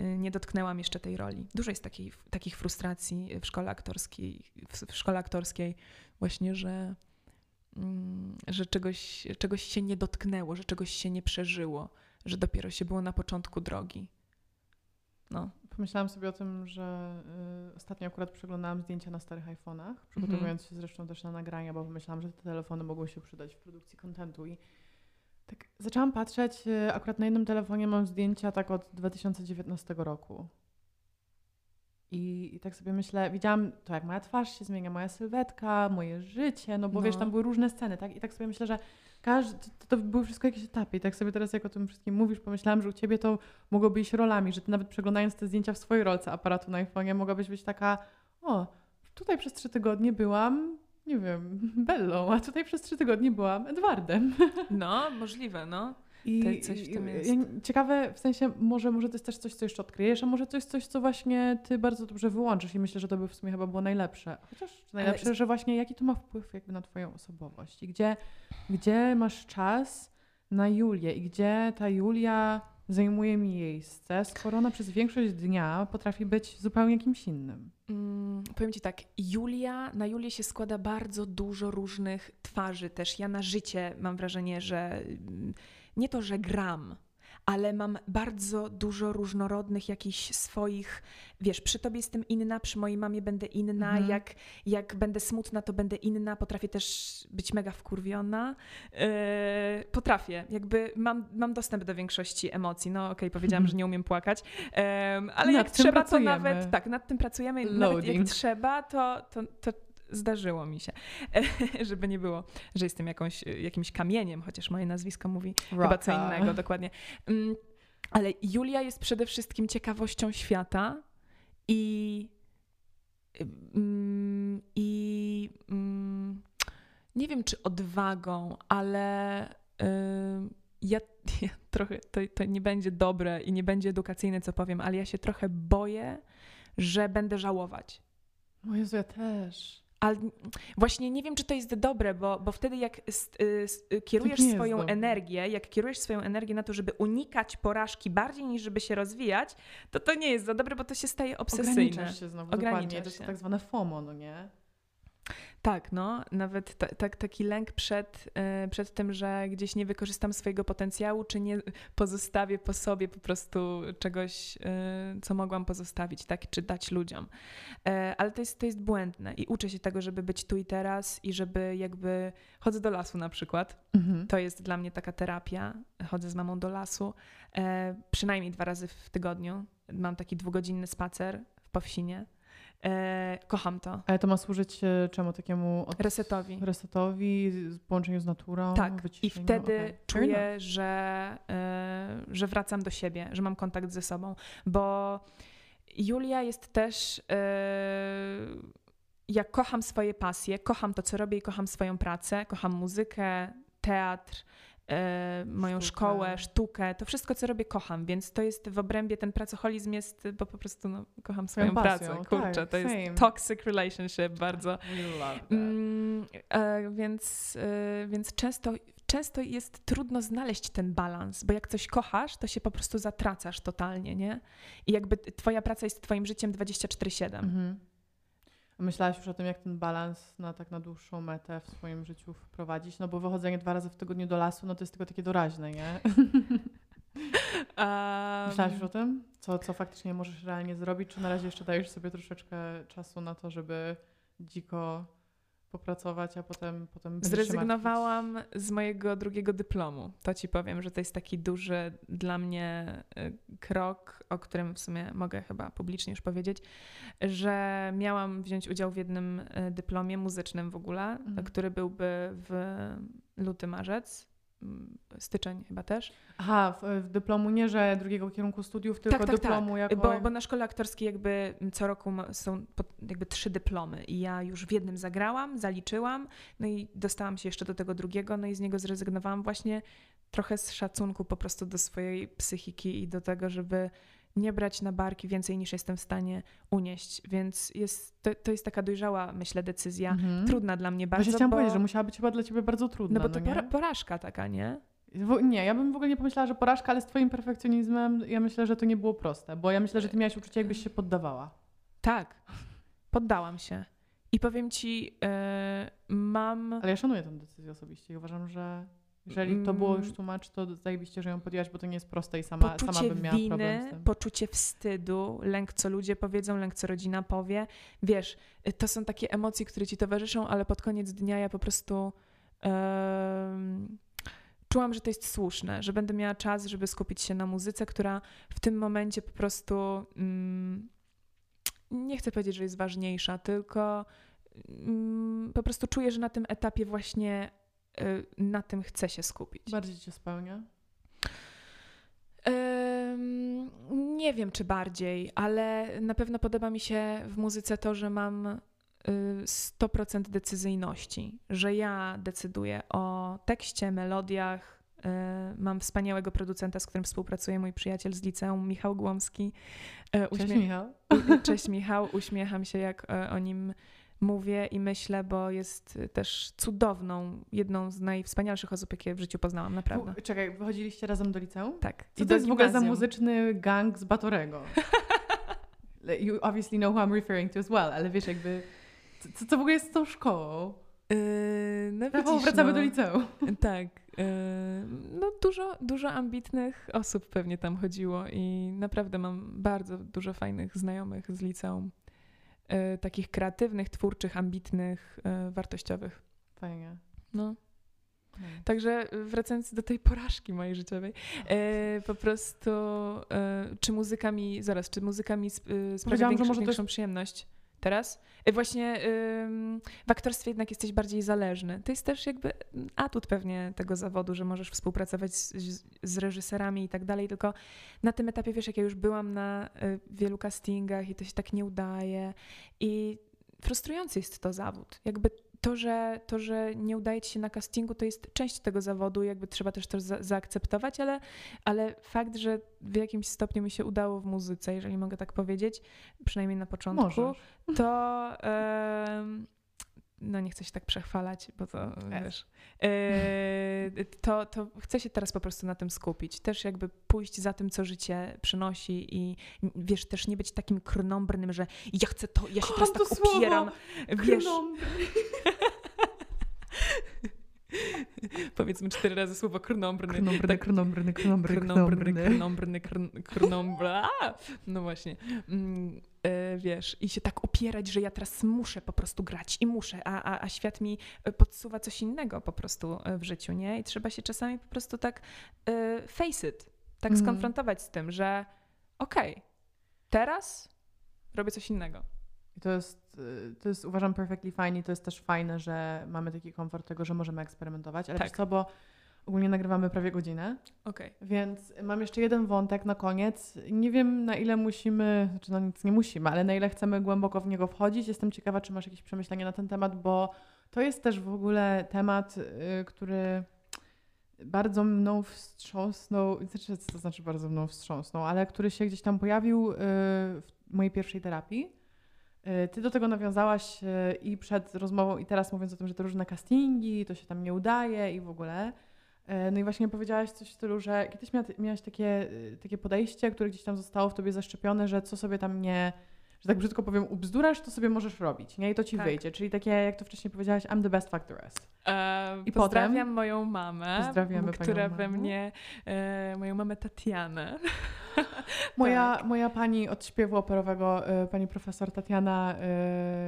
y, nie dotknęłam jeszcze tej roli. Dużo jest takiej, takich frustracji w szkole aktorskiej, w, w szkole aktorskiej właśnie, że, mm, że czegoś, czegoś się nie dotknęło, że czegoś się nie przeżyło, że dopiero się było na początku drogi. No. Pomyślałam sobie o tym, że y, ostatnio akurat przeglądałam zdjęcia na starych iPhone'ach, przygotowując się zresztą też na nagrania, bo pomyślałam, że te telefony mogą się przydać w produkcji kontentu i tak zaczęłam patrzeć, y, akurat na jednym telefonie mam zdjęcia tak od 2019 roku. I, I tak sobie myślę, widziałam to, jak moja twarz się zmienia, moja sylwetka, moje życie, no bo wiesz, No. tam były różne sceny, tak? I tak sobie myślę, że każdy, to, to były wszystko jakieś etapy. I tak sobie teraz, jak o tym wszystkim mówisz, pomyślałam, że u ciebie to mogłoby iść rolami, że ty nawet przeglądając te zdjęcia w swojej rolce aparatu na iPhone'ie, mogłabyś być taka, o, tutaj przez trzy tygodnie byłam, nie wiem, Bellą, a tutaj przez trzy tygodnie byłam Edwardem. no, możliwe, no. I coś w tym jest. Ciekawe, w sensie, może, może to jest też coś, co jeszcze odkryjesz, a może to jest coś, co właśnie ty bardzo dobrze wyłączysz i myślę, że to by w sumie chyba było najlepsze. Chociaż najlepsze, że właśnie jaki to ma wpływ jakby na twoją osobowość i gdzie, gdzie masz czas na Julię i gdzie ta Julia zajmuje miejsce, skoro ona przez większość dnia potrafi być zupełnie kimś innym? Mm, powiem Ci tak, Julia, na Julię się składa bardzo dużo różnych twarzy też. Ja na życie mam wrażenie, że mm, nie to, że gram, ale mam bardzo dużo różnorodnych jakichś swoich, wiesz, przy tobie jestem inna, przy mojej mamie będę inna, mhm. jak, jak będę smutna, to będę inna, potrafię też być mega wkurwiona. Yy, potrafię, jakby mam, mam dostęp do większości emocji. No okej, okay, powiedziałam, że nie umiem płakać, yy, ale nad jak trzeba, pracujemy. to nawet, tak, nad tym pracujemy, Loading. nawet jak trzeba, to, to, to zdarzyło mi się, żeby nie było, że jestem jakąś, jakimś kamieniem, chociaż moje nazwisko mówi Rocka. chyba co innego, dokładnie. Mm, ale Julia jest przede wszystkim ciekawością świata i mm, i mm, nie wiem czy odwagą, ale ja, ja trochę, to, to nie będzie dobre i nie będzie edukacyjne, co powiem, ale ja się trochę boję, że będę żałować. O Jezu, ja też. Ale właśnie nie wiem, czy to jest dobre, bo, bo wtedy jak y, kierujesz swoją energię, jak kierujesz swoją energię na to, żeby unikać porażki bardziej niż żeby się rozwijać, to to nie jest za dobre, bo to się staje obsesyjne. Ograniczasz się znowu, Ograniczasz dokładnie. To jest tak zwane FOMO, no nie? Tak, no, nawet ta, ta, taki lęk przed, yy, przed tym, że gdzieś nie wykorzystam swojego potencjału, czy nie pozostawię po sobie po prostu czegoś, yy, co mogłam pozostawić, tak, czy dać ludziom. Yy, ale to jest, to jest błędne i uczę się tego, żeby być tu i teraz i żeby jakby chodzę do lasu na przykład. Mhm. To jest dla mnie taka terapia. Chodzę z mamą do lasu przynajmniej dwa razy w tygodniu. Mam taki dwugodzinny spacer w Powsinie E, kocham to. Ale to ma służyć e, czemu takiemu? Od... Resetowi. Resetowi, połączeniu z naturą. Tak. I wtedy okay. czuję, że, e, że wracam do siebie, że mam kontakt ze sobą. Bo Julia jest też. E, ja kocham swoje pasje, kocham to, co robię i kocham swoją pracę, kocham muzykę, teatr, moją sztukę. szkołę, sztukę, to wszystko, co robię, kocham, więc to jest w obrębie, ten pracoholizm jest, bo po prostu no, kocham swoją pracę, kurczę, tak, to same. jest toxic relationship bardzo. Mm, e, więc, e, więc często często jest trudno znaleźć ten balans, bo jak coś kochasz, to się po prostu zatracasz totalnie, nie? I jakby twoja praca jest twoim życiem 24/7. Mhm. Myślałaś już o tym, jak ten balans na tak na dłuższą metę w swoim życiu wprowadzić? No bo wychodzenie dwa razy w tygodniu do lasu, no to jest tylko takie doraźne, nie? Um... Myślałaś już o tym? Co, co faktycznie możesz realnie zrobić? Czy na razie jeszcze dajesz sobie troszeczkę czasu na to, żeby dziko popracować, a potem potem Zrezygnowałam z mojego drugiego dyplomu. To ci powiem, że to jest taki duży dla mnie y, krok, o którym w sumie mogę chyba publicznie już powiedzieć, że miałam wziąć udział w jednym y, dyplomie muzycznym w ogóle, mhm. który byłby w luty, marzec styczeń chyba też. Aha, w, w, dyplomu nie, że drugiego kierunku studiów, tylko tak, tak, dyplomu tak. jako... Bo, bo na szkole aktorskiej jakby co roku są jakby trzy dyplomy i ja już w jednym zagrałam, zaliczyłam, no i dostałam się jeszcze do tego drugiego, no i z niego zrezygnowałam właśnie trochę z szacunku po prostu do swojej psychiki i do tego, żeby nie brać na barki więcej niż jestem w stanie unieść. Więc jest, to, to jest taka dojrzała, myślę, decyzja. Mhm. Trudna dla mnie bardzo. Właśnie chciałam bo... powiedzieć, że musiała być chyba dla ciebie bardzo trudna. No bo to no porażka taka, nie? Nie, ja bym w ogóle nie pomyślała, że porażka, ale z twoim perfekcjonizmem ja myślę, że to nie było proste, bo ja myślę, że ty miałaś uczucie, jakbyś się poddawała. Tak, poddałam się. I powiem ci, yy, mam... Ale ja szanuję tę decyzję osobiście i uważam, że jeżeli to było już tłumacz, to zajebiście, że ją podjęłaś, bo to nie jest proste i sama, poczucie sama bym miała winy, problem z tym. Poczucie wstydu, lęk, co ludzie powiedzą, lęk, co rodzina powie. Wiesz, to są takie emocje, które ci towarzyszą, ale pod koniec dnia ja po prostu czułam, że to jest słuszne, że będę miała czas, żeby skupić się na muzyce, która w tym momencie po prostu mm, nie chcę powiedzieć, że jest ważniejsza, tylko mm, po prostu czuję, że na tym etapie właśnie Y, na tym chcę się skupić. Bardziej cię spełnia? nie wiem, czy bardziej, ale na pewno podoba mi się w muzyce to, że mam 100% y, decyzyjności, że ja decyduję o tekście, melodiach. Y, mam wspaniałego producenta, z którym współpracuje mój przyjaciel z liceum, Michał Głomski. Uśmie... Cześć Michał. Cześć Michał, uśmiecham się, jak o nim mówię i myślę, bo jest też cudowną, jedną z najwspanialszych osób, jakie w życiu poznałam, naprawdę. U, czekaj, wychodziliście razem do liceum? Tak. Co I to jest w ogóle za muzyczny gang z Batorego? you obviously know who I'm referring to as well, ale wiesz jakby, co, co w ogóle jest z tą szkołą? Yy, no Rafał, widzisz, wracamy no, do liceum. Tak. Yy, no dużo, dużo ambitnych osób pewnie tam chodziło i naprawdę mam bardzo dużo fajnych znajomych z liceum. Yy, takich kreatywnych, twórczych, ambitnych, yy, wartościowych. Fajnie. No. Także wracając do tej porażki mojej życiowej, e, po prostu e, czy muzyka mi, zaraz, czy muzyka mi sp, e, sprawia większą, może większą przyjemność teraz? E, właśnie w aktorstwie jednak jesteś bardziej zależny. To jest też jakby atut pewnie tego zawodu, że możesz współpracować z, z, z reżyserami i tak dalej, tylko na tym etapie, wiesz, jak ja już byłam na y, wielu castingach i to się tak nie udaje i frustrujący jest to zawód. Jakby to, że, to, że nie udaje ci się na castingu, to jest część tego zawodu, jakby trzeba też to za, zaakceptować, ale, ale fakt, że w jakimś stopniu mi się udało w muzyce, jeżeli mogę tak powiedzieć, przynajmniej na początku, Możesz. to em, no nie chcę się tak przechwalać, bo to Es. wiesz, e, to, to chcę się teraz po prostu na tym skupić. Też jakby pójść za tym, co życie przynosi i wiesz, też nie być takim krnąbrnym, że ja chcę to, ja się teraz Kocham tak to słowo. opieram. Wiesz, powiedzmy cztery razy słowo krnąbrny. Krnąbrny, Tak, krnąbrny, krnąbrny, krnąbrny, krnąbrny. krnąbrny, krn- krnąbry. A! No właśnie. Mm, wiesz, i się tak opierać, że ja teraz muszę po prostu grać i muszę, a, a, a świat mi e, podsuwa coś innego po prostu e, w życiu, nie? I trzeba się czasami po prostu tak e, face it, tak Mhm. skonfrontować z tym, że okej, teraz robię coś innego. I to jest, to jest uważam perfectly fine i to jest też fajne, że mamy taki komfort tego, że możemy eksperymentować. Ale Tak. co, bo ogólnie nagrywamy prawie godzinę, Okej. więc mam jeszcze jeden wątek na koniec. Nie wiem na ile musimy, znaczy no nic nie musimy, ale na ile chcemy głęboko w niego wchodzić. Jestem ciekawa, czy masz jakieś przemyślenia na ten temat, bo to jest też w ogóle temat, y, który bardzo mną wstrząsnął, znaczy, co to znaczy bardzo mną wstrząsnął, ale który się gdzieś tam pojawił y, w mojej pierwszej terapii. Y, Ty do tego nawiązałaś i przed rozmową, i teraz mówiąc o tym, że to różne castingi, to się tam nie udaje i w ogóle. Y, No i właśnie powiedziałaś coś w stylu, że kiedyś mia, miałaś takie, y, takie podejście, które gdzieś tam zostało w tobie zaszczepione, że co sobie tam nie, że tak brzydko powiem, ubzdurasz, to sobie możesz robić, nie? I to ci Tak. wyjdzie. Czyli takie, jak to wcześniej powiedziałaś, I'm the best rest. E, I pozdrawiam potem? moją mamę, która we mnie, e, moją mamę Tatianę. Moja, Tak. moja pani od śpiewu operowego, y, pani profesor Tatiana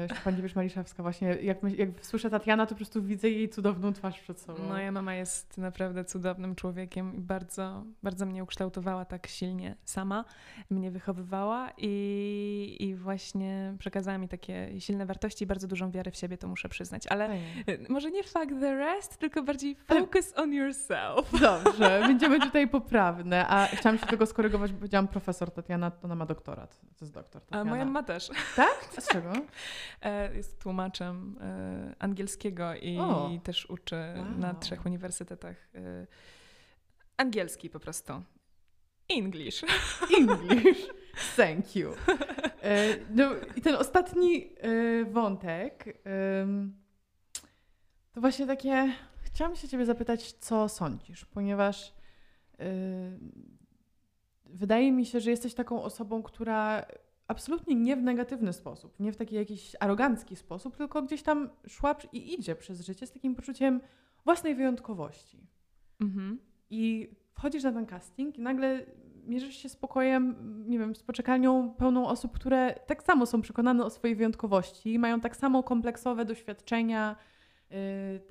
y, Szczepan-Dziwisz-Maliszewska właśnie, jak, my, jak słyszę Tatiana, to po prostu widzę jej cudowną twarz przed sobą. Moja mama jest naprawdę cudownym człowiekiem i bardzo, bardzo mnie ukształtowała tak silnie sama, mnie wychowywała i, i właśnie przekazała mi takie silne wartości i bardzo dużą wiarę w siebie, to muszę przyznać. Ale e, może nie fuck the rest, tylko bardziej focus on yourself. Dobrze, będziemy tutaj poprawne. A chciałam się tego skorygować, powiedziałam profesor Tatiana, to ona ma doktorat. To jest doktor A Tatiana. moja mama też. Tak? A z czego? E, Jest tłumaczem e, angielskiego i O. też uczy na Wow. trzech uniwersytetach e, angielski po prostu. English. English. Thank you. No i ten ostatni wątek to właśnie takie. Chciałam się Ciebie zapytać, co sądzisz, ponieważ wydaje mi się, że jesteś taką osobą, która absolutnie nie w negatywny sposób, nie w taki jakiś arogancki sposób, tylko gdzieś tam szła i idzie przez życie z takim poczuciem własnej wyjątkowości. Mhm. I wchodzisz na ten casting i nagle mierzysz się z pokojem, nie wiem, z poczekalnią pełną osób, które tak samo są przekonane o swojej wyjątkowości, mają tak samo kompleksowe doświadczenia,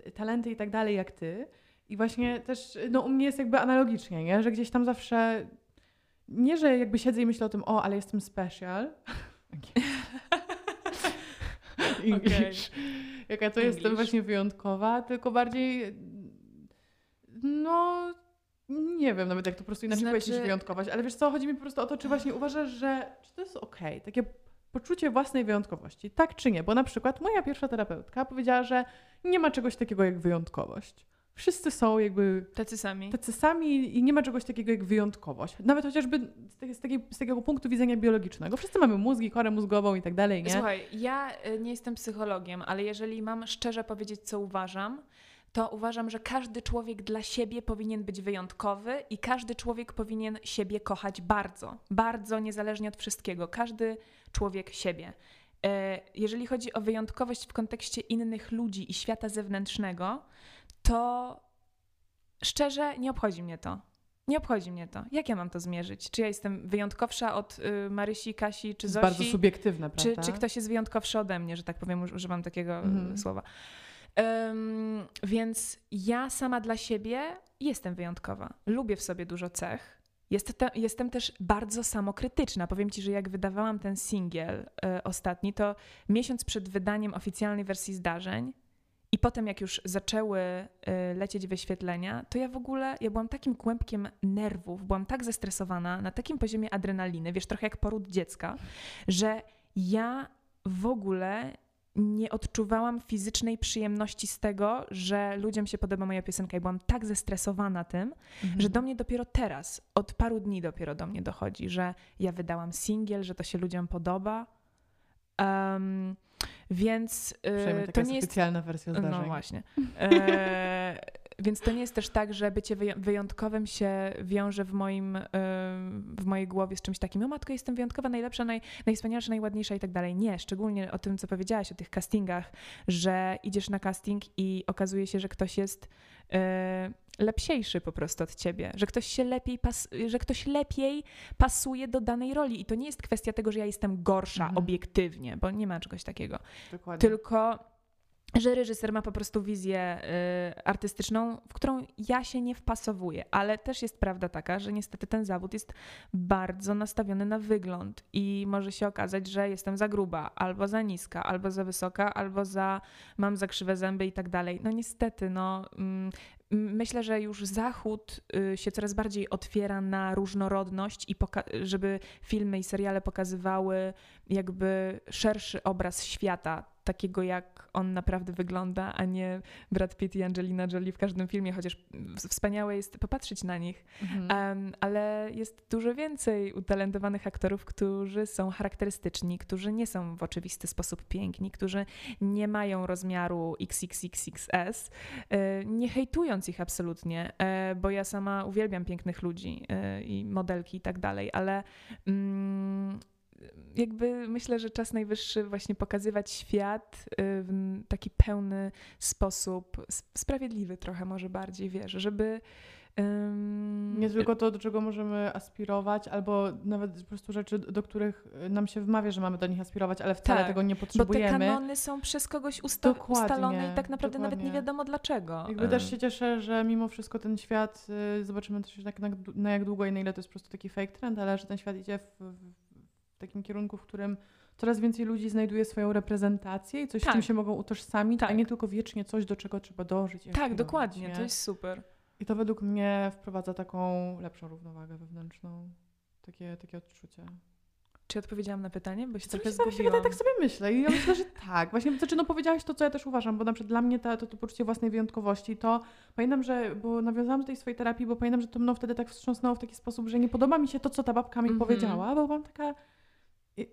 y, talenty i tak dalej jak ty. I właśnie też, no u mnie jest jakby analogicznie, nie? że gdzieś tam zawsze, nie, że jakby siedzę i myślę o tym, o, ale jestem special. English. Jaka to jestem English. właśnie wyjątkowa, tylko bardziej, no, nie wiem nawet jak to po prostu inaczej Znaczy- powiedzieć wyjątkować, ale wiesz co, chodzi mi po prostu o to, czy właśnie uważasz, że czy to jest okej, takie poczucie własnej wyjątkowości, tak czy nie? Bo na przykład moja pierwsza terapeutka powiedziała, że nie ma czegoś takiego jak wyjątkowość. Wszyscy są jakby Tacy sami. tacy sami i nie ma czegoś takiego jak wyjątkowość. Nawet chociażby z, takiej- z, takiego punktu widzenia biologicznego. Wszyscy mamy mózgi, korę mózgową i tak dalej, nie? Słuchaj, ja y, nie jestem psychologiem, ale jeżeli mam szczerze powiedzieć, co uważam, to uważam, że każdy człowiek dla siebie powinien być wyjątkowy i każdy człowiek powinien siebie kochać bardzo. Bardzo, niezależnie od wszystkiego. Każdy człowiek siebie. E, Jeżeli chodzi o wyjątkowość w kontekście innych ludzi i świata zewnętrznego, to szczerze nie obchodzi mnie to. Nie obchodzi mnie to. Jak ja mam to zmierzyć? Czy ja jestem wyjątkowsza od y, Marysi, Kasi czy Zosi? bardzo subiektywne, Czy, prawda? czy ktoś jest wyjątkowszy ode mnie, że tak powiem, uż- używam takiego e, słowa. Em, więc ja sama dla siebie jestem wyjątkowa. Lubię w sobie dużo cech. Jest te, jestem też bardzo samokrytyczna. Powiem ci, że jak wydawałam ten singiel e, ostatni, to miesiąc przed wydaniem oficjalnej wersji zdarzeń i potem jak już zaczęły e, lecieć wyświetlenia, to ja w ogóle, ja byłam takim kłębkiem nerwów, byłam tak zestresowana, na takim poziomie adrenaliny, wiesz, trochę jak poród dziecka, że ja w ogóle nie odczuwałam fizycznej przyjemności z tego, że ludziom się podoba moja piosenka i byłam tak zestresowana tym, Mhm. że do mnie dopiero teraz, od paru dni dopiero do mnie dochodzi, że ja wydałam singiel, że to się ludziom podoba. Em, więc y, taka to nie jest oficjalna wersja zdarzeń. no właśnie. E, więc to nie jest też tak, że bycie wyją- wyjątkowym się wiąże w, moim, e, w mojej głowie z czymś takim. O matko, jestem wyjątkowa, najlepsza, naj, najwspanialsza, najładniejsza i tak dalej. Nie, szczególnie o tym, co powiedziałaś, o tych castingach, że idziesz na casting i okazuje się, że ktoś jest e, lepsiejszy po prostu od ciebie, że ktoś się lepiej, pas, że ktoś lepiej pasuje do danej roli. I to nie jest kwestia tego, że ja jestem gorsza Mhm. obiektywnie, bo nie ma czegoś takiego Dokładnie. tylko że reżyser ma po prostu wizję y, artystyczną, w którą ja się nie wpasowuję, ale też jest prawda taka, że niestety ten zawód jest bardzo nastawiony na wygląd i może się okazać, że jestem za gruba, albo za niska, albo za wysoka, albo za mam za krzywe zęby i tak dalej. No niestety, no mm, myślę, że już Zachód y, się coraz bardziej otwiera na różnorodność i żeby filmy i seriale pokazywały jakby szerszy obraz świata, takiego jak on naprawdę wygląda, a nie Brad Pitt i Angelina Jolie w każdym filmie, chociaż wspaniałe jest popatrzeć na nich. Mhm. Em, ale jest dużo więcej utalentowanych aktorów, którzy są charakterystyczni, którzy nie są w oczywisty sposób piękni, którzy nie mają rozmiaru XXXXS, e, nie hejtując ich absolutnie, e, bo ja sama uwielbiam pięknych ludzi e, i modelki i tak dalej, ale mm, jakby myślę, że czas najwyższy właśnie pokazywać świat y, w taki pełny sposób, sprawiedliwy trochę może bardziej, wiesz, żeby ym, Nie tylko to, do czego możemy aspirować, albo nawet po prostu rzeczy, do których nam się wmawia, że mamy do nich aspirować, ale wcale Tak, tego nie Bo te potrzebujemy. kanony są przez kogoś usta- Dokładnie, ustalone i tak naprawdę nawet nie dokładnie. wiadomo dlaczego. Jakby też Ym, się cieszę, że mimo wszystko ten świat, y, zobaczymy też jak, na, na jak długo i na ile to jest po prostu taki fake trend, ale że ten świat idzie w, w w takim kierunku, w którym coraz więcej ludzi znajduje swoją reprezentację i coś, z Tak. czym się mogą utożsamić, a Tak. nie tylko wiecznie coś, do czego trzeba dążyć. Tak, dokładnie, nie? to jest super. I to według mnie wprowadza taką lepszą równowagę wewnętrzną, takie, takie odczucie. Czy odpowiedziałam na pytanie? Bo się trochę się zgubiłam. wydaje, tak sobie myślę i ja myślę, że tak. Właśnie, znaczy no powiedziałaś to, co ja też uważam, bo na przykład dla mnie ta, to, to poczucie własnej wyjątkowości, to pamiętam, że, bo nawiązałam do tej swojej terapii, bo pamiętam, że to mną wtedy tak wstrząsnęło w taki sposób, że nie podoba mi się to, co ta babka mi Mhm. powiedziała, bo byłam taka...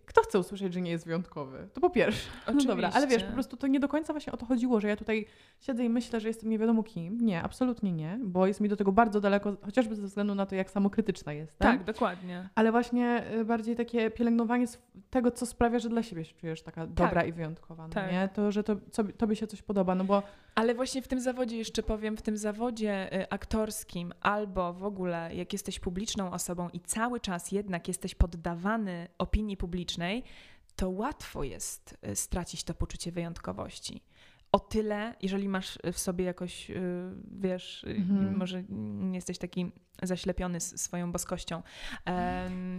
Kto chce usłyszeć, że nie jest wyjątkowy? To po pierwsze. No dobra, ale wiesz, Oczywiście. po prostu to nie do końca właśnie o to chodziło, że ja tutaj siedzę i myślę, że jestem nie wiadomo kim. Nie, absolutnie nie, bo jest mi do tego bardzo daleko, chociażby ze względu na to, jak samokrytyczna jestem. Tak, dokładnie. Ale właśnie y, bardziej takie pielęgnowanie tego, co sprawia, że dla siebie się czujesz taka dobra i wyjątkowa, no Tak. nie? To, że to, co, tobie się coś podoba, no bo Ale właśnie w tym zawodzie, jeszcze powiem, w tym zawodzie y, aktorskim albo w ogóle jak jesteś publiczną osobą i cały czas jednak jesteś poddawany opinii publicznej, to łatwo jest y, stracić to poczucie wyjątkowości. O tyle, jeżeli masz w sobie jakoś, y, wiesz, y, Mhm. może nie jesteś taki zaślepiony swoją boskością,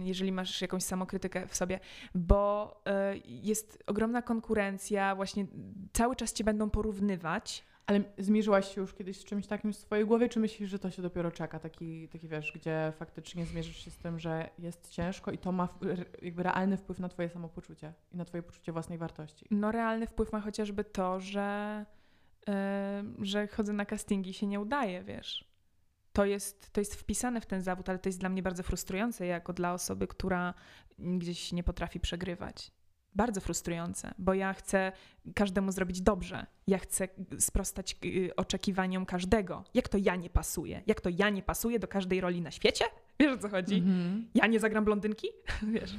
jeżeli masz jakąś samokrytykę w sobie, bo y, jest ogromna konkurencja, właśnie cały czas cię będą porównywać. Ale zmierzyłaś się już kiedyś z czymś takim w swojej głowie, czy myślisz, że to się dopiero czeka? Taki, taki wiesz, gdzie faktycznie zmierzysz się z tym, że jest ciężko i to ma jakby realny wpływ na twoje samopoczucie i na twoje poczucie własnej wartości. No realny wpływ ma chociażby to, że że chodzę na castingi i się nie udaje, wiesz. To jest, to jest wpisane w ten zawód, ale to jest dla mnie bardzo frustrujące, jako dla osoby, która gdzieś nie potrafi przegrywać bardzo frustrujące, bo ja chcę każdemu zrobić dobrze. Ja chcę sprostać y, oczekiwaniom każdego. Jak to ja nie pasuję? Jak to ja nie pasuję do każdej roli na świecie? Wiesz o co chodzi? Mm-hmm. Ja nie zagram blondynki? Wiesz.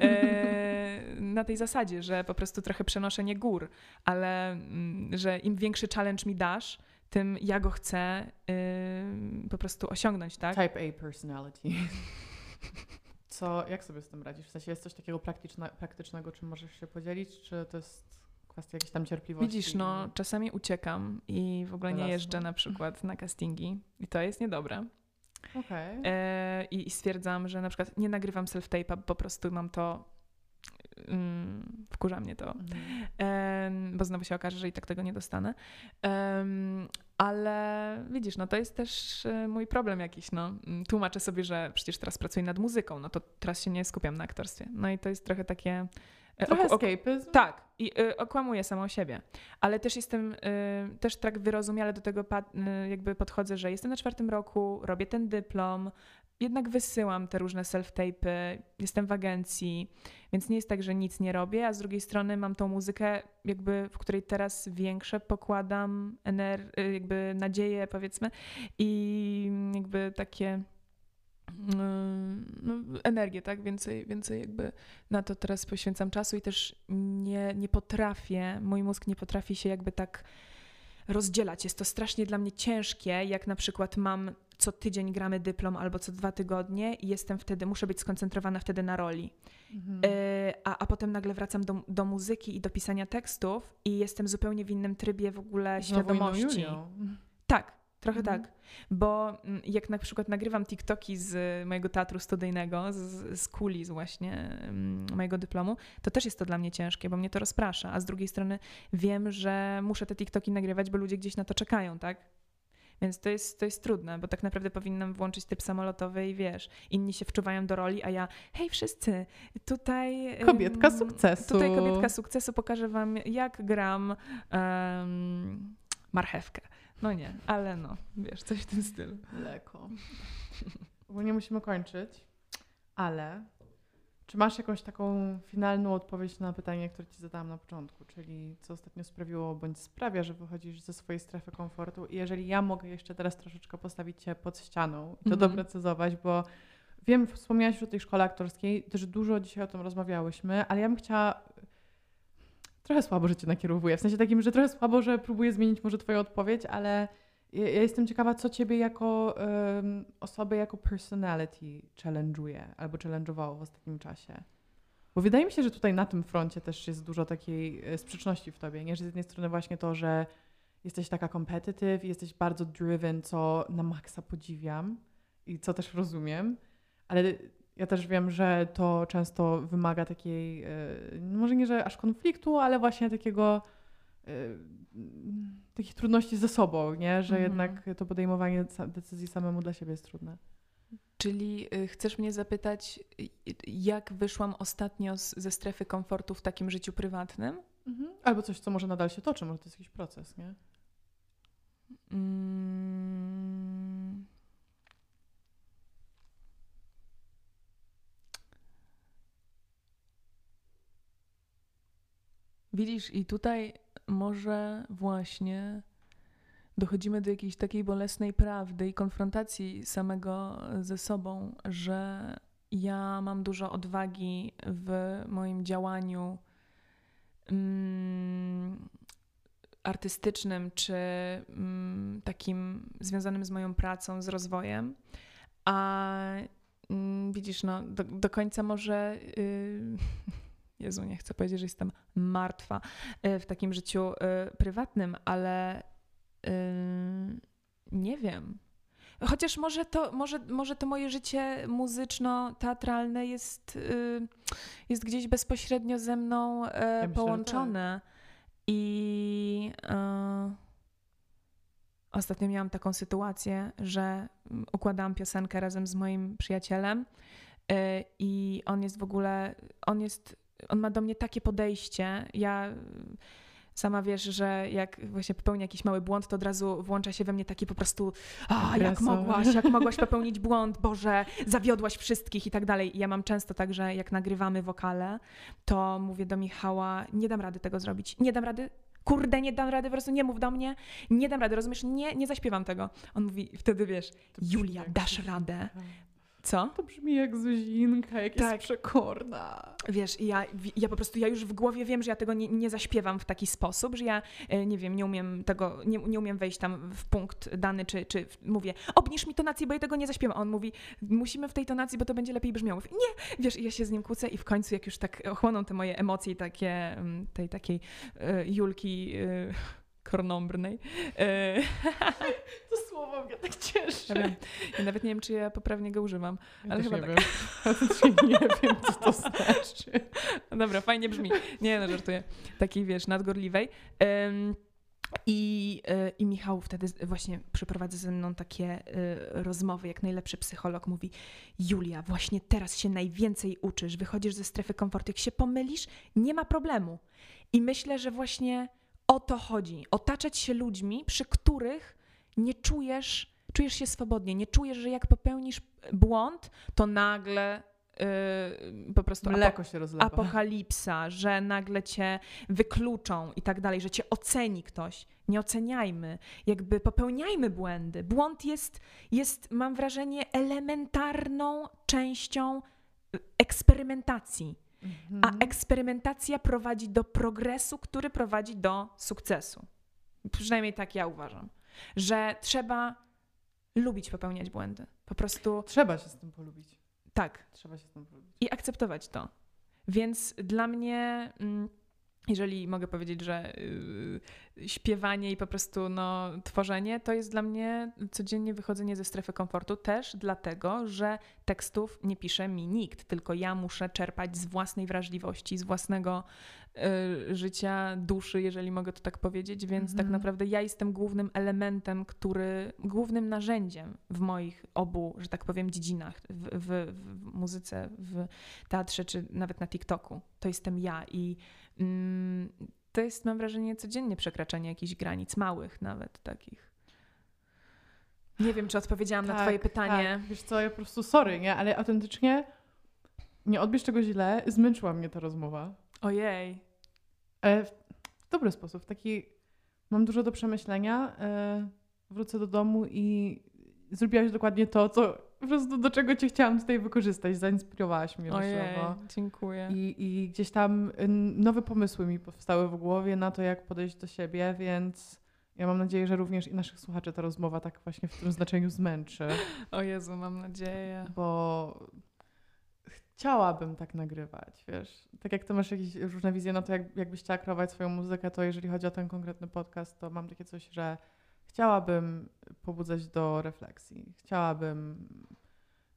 E, na tej zasadzie, że po prostu trochę przenoszenie gór, ale mm, że im większy challenge mi dasz, tym ja go chcę y, po prostu osiągnąć, tak? Type A personality. Co, jak sobie z tym radzisz? W sensie jest coś takiego praktyczne, praktycznego, czym możesz się podzielić, czy to jest kwestia jakiejś tam cierpliwości? Widzisz, no czasami uciekam i w ogóle nie jeżdżę na przykład na castingi i to jest niedobre. Okay. E, I stwierdzam, że na przykład nie nagrywam self-tape'a, po prostu mam to mm, wkurza mnie to, mhm. bo znowu się okaże, że i tak tego nie dostanę. ale widzisz, no to jest też e, mój problem jakiś, no. Mm, tłumaczę sobie, że przecież teraz pracuję nad muzyką, no to teraz się nie skupiam na aktorstwie. No i to jest trochę takie... E, trochę escapism? Tak, i y, okłamuję samą siebie. Ale też jestem, y, też tak wyrozumiale do tego y, jakby podchodzę, że jestem na czwartym roku, robię ten dyplom, jednak wysyłam te różne self-tape'y, jestem w agencji, więc nie jest tak, że nic nie robię, a z drugiej strony mam tą muzykę, jakby, w której teraz większe pokładam ener- y, jakby nadzieję, powiedzmy, i jakby takie no, energię, tak? Więcej, więcej jakby na to teraz poświęcam czasu i też nie, nie potrafię, mój mózg nie potrafi się jakby tak rozdzielać. Jest to strasznie dla mnie ciężkie, jak na przykład mam co tydzień gramy dyplom albo co dwa tygodnie i jestem wtedy, muszę być skoncentrowana wtedy na roli. Mhm. Y, a, a potem nagle wracam do, do muzyki i do pisania tekstów i jestem zupełnie w innym trybie w ogóle świadomości. Tak, trochę mhm. tak. Bo mm, jak na przykład nagrywam TikToki z mojego teatru studyjnego, z, z kulis właśnie um, mojego dyplomu, to też jest to dla mnie ciężkie, bo mnie to rozprasza. A z drugiej strony wiem, że muszę te TikToki nagrywać, bo ludzie gdzieś na to czekają, tak? Więc to jest, to jest trudne, bo tak naprawdę powinnam włączyć typ samolotowy i wiesz, inni się wczuwają do roli, a ja, hej wszyscy, tutaj... Kobietka sukcesu. Tutaj kobietka sukcesu, pokażę wam jak gram um, marchewkę. No nie, ale no, wiesz, coś w tym stylu. Leko. Ogólnie musimy kończyć, ale czy masz jakąś taką finalną odpowiedź na pytanie, które ci zadałam na początku, czyli co ostatnio sprawiło bądź sprawia, że wychodzisz ze swojej strefy komfortu i jeżeli ja mogę jeszcze teraz troszeczkę postawić cię pod ścianą i to mm. doprecyzować, bo wiem, wspomniałaś o tej szkole aktorskiej, też dużo dzisiaj o tym rozmawiałyśmy, ale ja bym chciała trochę słabo, że cię nakierowuję, w sensie takim, że trochę słabo, że próbuję zmienić może twoją odpowiedź, ale ja, jestem ciekawa, co ciebie jako um, osobę, jako personality challenge'uje albo challenge'owało w ostatnim czasie. Bo wydaje mi się, że tutaj na tym froncie też jest dużo takiej e, sprzeczności w tobie, nie? Że z jednej strony właśnie to, że jesteś taka competitive, jesteś bardzo driven, co na maksa podziwiam i co też rozumiem, ale ja też wiem, że to często wymaga takiej, e, może nie, że aż konfliktu, ale właśnie takiego takich trudności ze sobą, nie? że mhm. jednak to podejmowanie decyzji samemu dla siebie jest trudne. Czyli y, chcesz mnie zapytać, jak wyszłam ostatnio z, ze strefy komfortu w takim życiu prywatnym? Mhm. Albo coś, co może nadal się toczy, może to jest jakiś proces, nie? Mm. Widzisz, i tutaj może właśnie dochodzimy do jakiejś takiej bolesnej prawdy i konfrontacji samego ze sobą, że ja mam dużo odwagi w moim działaniu mm, artystycznym czy mm, takim związanym z moją pracą, z rozwojem, a mm, widzisz, no, do, do końca może. Yy, Jezu, nie chcę powiedzieć, że jestem martwa y, w takim życiu y, prywatnym, ale yy, nie wiem. Chociaż może to, może, może to moje życie muzyczno-teatralne jest, yy, jest gdzieś bezpośrednio ze mną ja połączone. tak. I ostatnio miałam taką sytuację, że układałam piosenkę razem z moim przyjacielem i on jest w ogóle, on jest on ma do mnie takie podejście. Ja Sama wiesz, że jak właśnie popełni jakiś mały błąd, to od razu włącza się we mnie taki po prostu a, jak mogłaś, jak mogłaś popełnić błąd, Boże, zawiodłaś wszystkich i tak dalej. I ja mam często tak, że jak nagrywamy wokale, to mówię do Michała, nie dam rady tego zrobić, nie dam rady, kurde, nie dam rady, po prostu nie mów do mnie, nie dam rady, rozumiesz, nie, nie zaśpiewam tego. On mówi, wtedy wiesz, Julia, dasz radę. Co? To brzmi jak Zuzinka, jak Tak. jest przekorna. Wiesz, ja, ja po prostu, ja już w głowie wiem, że ja tego nie, nie zaśpiewam w taki sposób, że ja, e, nie wiem, nie umiem tego, nie, nie umiem wejść tam w punkt dany, czy, czy mówię, obniż mi tonację, bo ja tego nie zaśpiewam. A on mówi, musimy w tej tonacji, bo to będzie lepiej brzmiało. Mówię, nie, wiesz, i ja się z nim kłócę i w końcu, jak już tak ochłoną te moje emocje i takie, mm, tej takiej e, Julki e, kornąbrnej, e, To słowo mnie tak cieszy. ja, ja nawet nie wiem, czy ja poprawnie go używam. Ja ale chyba nie tak. wiem. Nie wiem, co to znaczy. Dobra, fajnie brzmi. Nie, no żartuję. Takiej, wiesz, nadgorliwej. I, y, I Michał wtedy właśnie przeprowadza ze mną takie y, rozmowy, jak najlepszy psycholog mówi: Julia, właśnie teraz się najwięcej uczysz, wychodzisz ze strefy komfortu. Jak się pomylisz, nie ma problemu. I myślę, że właśnie o to chodzi. Otaczać się ludźmi, przy których nie czujesz, czujesz się swobodnie, nie czujesz, że jak popełnisz błąd, to nagle y, po prostu Mleko apokalipsa, że nagle cię wykluczą i tak dalej, że cię oceni ktoś. Nie oceniajmy, jakby popełniajmy błędy. Błąd jest, jest mam wrażenie, elementarną częścią y, eksperymentacji. Mhm. A eksperymentacja prowadzi do progresu, który prowadzi do sukcesu. Przynajmniej tak ja uważam. Że trzeba lubić popełniać błędy. Po prostu Trzeba się z tym polubić. tak, Trzeba się z tym polubić. i akceptować to. Więc dla mnie, mm, jeżeli mogę powiedzieć, że yy, śpiewanie i po prostu no, tworzenie, to jest dla mnie codziennie wychodzenie ze strefy komfortu, też dlatego, że tekstów nie pisze mi nikt, tylko ja muszę czerpać z własnej wrażliwości, z własnego yy, życia, duszy, jeżeli mogę to tak powiedzieć, więc tak Mhm. naprawdę ja jestem głównym elementem, który, głównym narzędziem w moich obu, że tak powiem, dziedzinach, w, w, w muzyce, w teatrze, czy nawet na TikToku. To jestem ja i to jest, mam wrażenie, codziennie przekraczanie jakichś granic, małych nawet takich. Nie wiem, czy odpowiedziałam na Tak, twoje pytanie. Tak. Wiesz co, ja po prostu sorry, nie? Ale autentycznie nie odbierz tego źle. Zmęczyła mnie ta rozmowa. Ojej. Ale w dobry sposób. Taki mam dużo do przemyślenia. e, Wrócę do domu i zrobiłaś dokładnie to, co po prostu do czego cię chciałam tutaj wykorzystać. Zainspirowałaś mnie Ojej, losowo. dziękuję. I, I gdzieś tam y, nowe pomysły mi powstały w głowie na to, jak podejść do siebie, więc ja mam nadzieję, że również i naszych słuchaczy ta rozmowa tak właśnie w tym znaczeniu zmęczy, O Jezu, mam nadzieję. bo chciałabym tak nagrywać, wiesz. Tak jak ty masz jakieś różne wizje na to, jak, jakbyś chciała kreować swoją muzykę, to jeżeli chodzi o ten konkretny podcast, to mam takie coś, że chciałabym pobudzać do refleksji. Chciałabym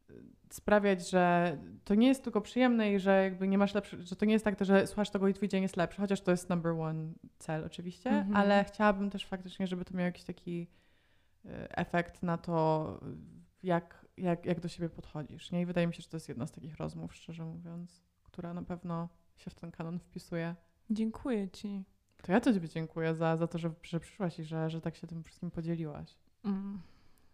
y, sprawiać, że to nie jest tylko przyjemne i że jakby nie masz lepszy, że to nie jest tak, że słuchasz tego i twój dzień jest lepszy, chociaż to jest number one cel oczywiście, Mhm. ale chciałabym też faktycznie, żeby to miało jakiś taki y, efekt na to, jak, jak, jak do siebie podchodzisz. Nie? I wydaje mi się, że to jest jedna z takich rozmów, szczerze mówiąc, która na pewno się w ten kanon wpisuje. Dziękuję ci. To ja Tobie dziękuję za, za to, że, że przyszłaś i że, że tak się tym wszystkim podzieliłaś. Mm.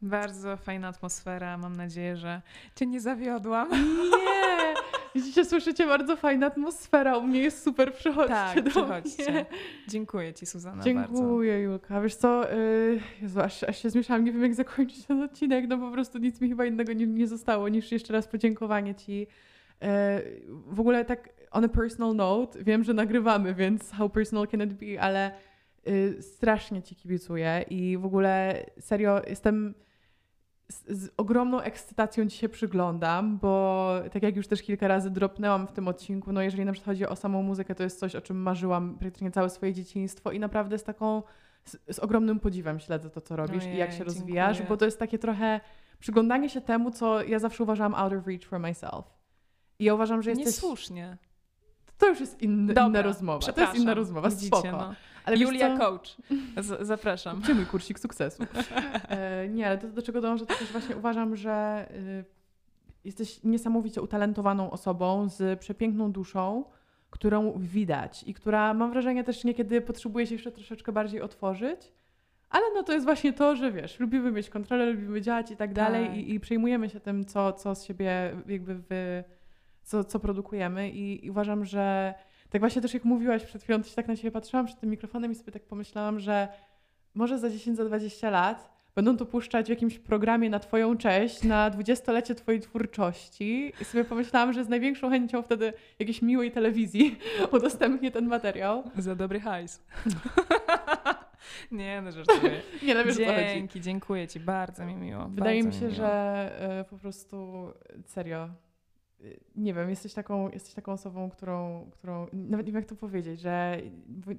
Bardzo fajna atmosfera. Mam nadzieję, że cię nie zawiodłam. Nie! Widzicie, słyszycie, bardzo fajna atmosfera. U mnie jest super, przychodźcie Tak, do przychodźcie. mnie. Dziękuję ci, Suzana, bardzo. Dziękuję, Julka. Wiesz co, yy, Jezu, aż, aż się zmieszałam, nie wiem jak zakończyć ten odcinek, no po prostu nic mi chyba innego nie, nie zostało niż jeszcze raz podziękowanie Ci. Yy, w ogóle tak on a personal note, wiem, że nagrywamy, więc how personal can it be, ale yy, strasznie Ci kibicuję i w ogóle serio jestem z, z ogromną ekscytacją Ci się przyglądam, bo tak jak już też kilka razy dropnęłam w tym odcinku, no jeżeli na przykład chodzi o samą muzykę, to jest coś, o czym marzyłam praktycznie całe swoje dzieciństwo i naprawdę z taką, z, z ogromnym podziwem śledzę to, co robisz i jak się Ojej, rozwijasz, dziękuję. bo to jest takie trochę przyglądanie się temu, co ja zawsze uważałam out of reach for myself. I ja uważam, że jesteś... Niesłusznie. To już jest inny, inna Dobra, rozmowa. To jest inna rozmowa, Widzicie, spoko. no. Ale Julia co? Coach. Z zapraszam. Kupcie mój kursik sukcesu. E, nie, ale to do czego dążę, to też właśnie uważam, że y, jesteś niesamowicie utalentowaną osobą z przepiękną duszą, którą widać i która mam wrażenie też niekiedy potrzebuje się jeszcze troszeczkę bardziej otworzyć. Ale no to jest właśnie to, że wiesz, lubimy mieć kontrolę, lubimy działać i tak dalej Tak. i, i przejmujemy się tym, co, co z siebie jakby wy, co, co produkujemy i, i uważam, że tak właśnie też jak mówiłaś przed chwilą, się tak na siebie patrzyłam przed tym mikrofonem i sobie tak pomyślałam, że może za 10, za 20 lat będą to puszczać w jakimś programie na twoją cześć, na dwudziestolecie twojej twórczości i sobie pomyślałam, że z największą chęcią wtedy jakiejś miłej telewizji udostępnię ten materiał. Za dobry hajs. nie, no żartuję. Nie, no wiesz. Dzięki, dziękuję ci, bardzo mi miło. Wydaje mi się, miło. że y, po prostu serio. Nie wiem, jesteś taką, jesteś taką osobą, którą, którą. Nawet nie wiem, jak to powiedzieć, że.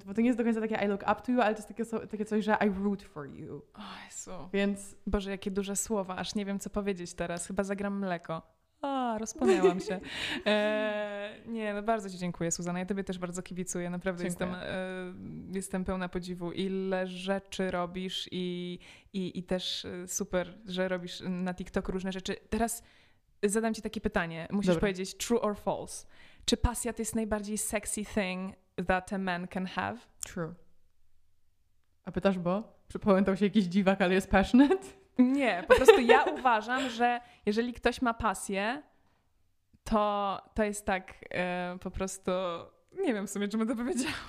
Bo to nie jest do końca takie I look up to you, ale to jest takie, takie coś, że I root for you. O Jezu. Więc Boże, jakie duże słowa, aż nie wiem, co powiedzieć teraz. Chyba zagram mleko. A, rozpłynęłam się. E, nie, no bardzo Ci dziękuję, Suzana. Ja Tobie też bardzo kibicuję. Naprawdę jestem, e, jestem pełna podziwu. Ile rzeczy robisz i, i, i też e, super, że robisz na TikToku różne rzeczy. Teraz zadam Ci takie pytanie. Musisz Dobra. powiedzieć true or false. Czy pasja to jest najbardziej sexy thing that a man can have? true. A pytasz, bo? Przypamiętał się jakiś dziwak, ale jest passionate? Nie, po prostu ja uważam, że jeżeli ktoś ma pasję, to, to jest tak e, po prostu. Nie wiem w sumie, czym to powiedziałam.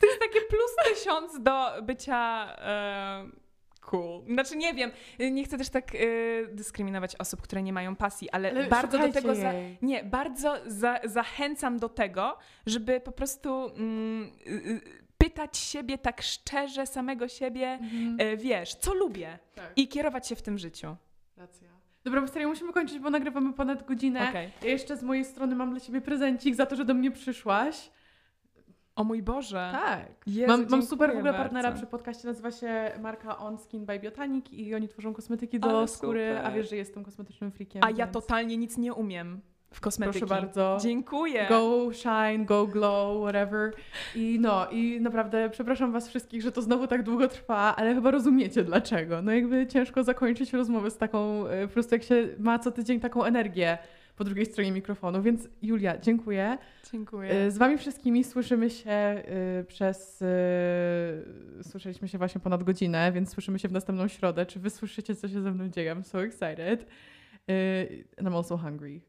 To jest takie plus tysiąc do bycia e, cool. Znaczy nie wiem, nie chcę też tak e, dyskryminować osób, które nie mają pasji, ale, Ale bardzo do tego. Za, nie, bardzo za, zachęcam do tego, żeby po prostu mm, y, y, pytać siebie tak szczerze, samego siebie, Mhm. e, wiesz, co lubię Tak. i kierować się w tym życiu. Racja. Dobra, bo serio, musimy kończyć, bo nagrywamy ponad godzinę. Okej. Ja jeszcze z mojej strony mam dla ciebie prezencik za to, że do mnie przyszłaś. O mój Boże. Tak. Jezu, mam, mam super w ogóle bardzo. partnera przy podcaście, nazywa się marka On Skin by Biotanik i oni tworzą kosmetyki do Ale skóry, super. a wiesz, że jestem kosmetycznym freakiem. A ja więc totalnie nic nie umiem w kosmetyki. Proszę bardzo. Dziękuję. Go shine, go glow, whatever. I no, i naprawdę przepraszam was wszystkich, że to znowu tak długo trwa, ale chyba rozumiecie dlaczego. No jakby ciężko zakończyć rozmowę z taką, e, po prostu jak się ma co tydzień taką energię po drugiej stronie mikrofonu. Więc Julia, dziękuję. Dziękuję. E, Z wami wszystkimi słyszymy się e, przez... e, Słyszeliśmy się właśnie ponad godzinę, więc słyszymy się w następną środę. Czy wy słyszycie, co się ze mną dzieje? I'm so excited. And I'm also hungry.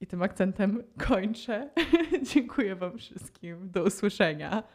I tym akcentem kończę. Dziękuję wam wszystkim. Do usłyszenia.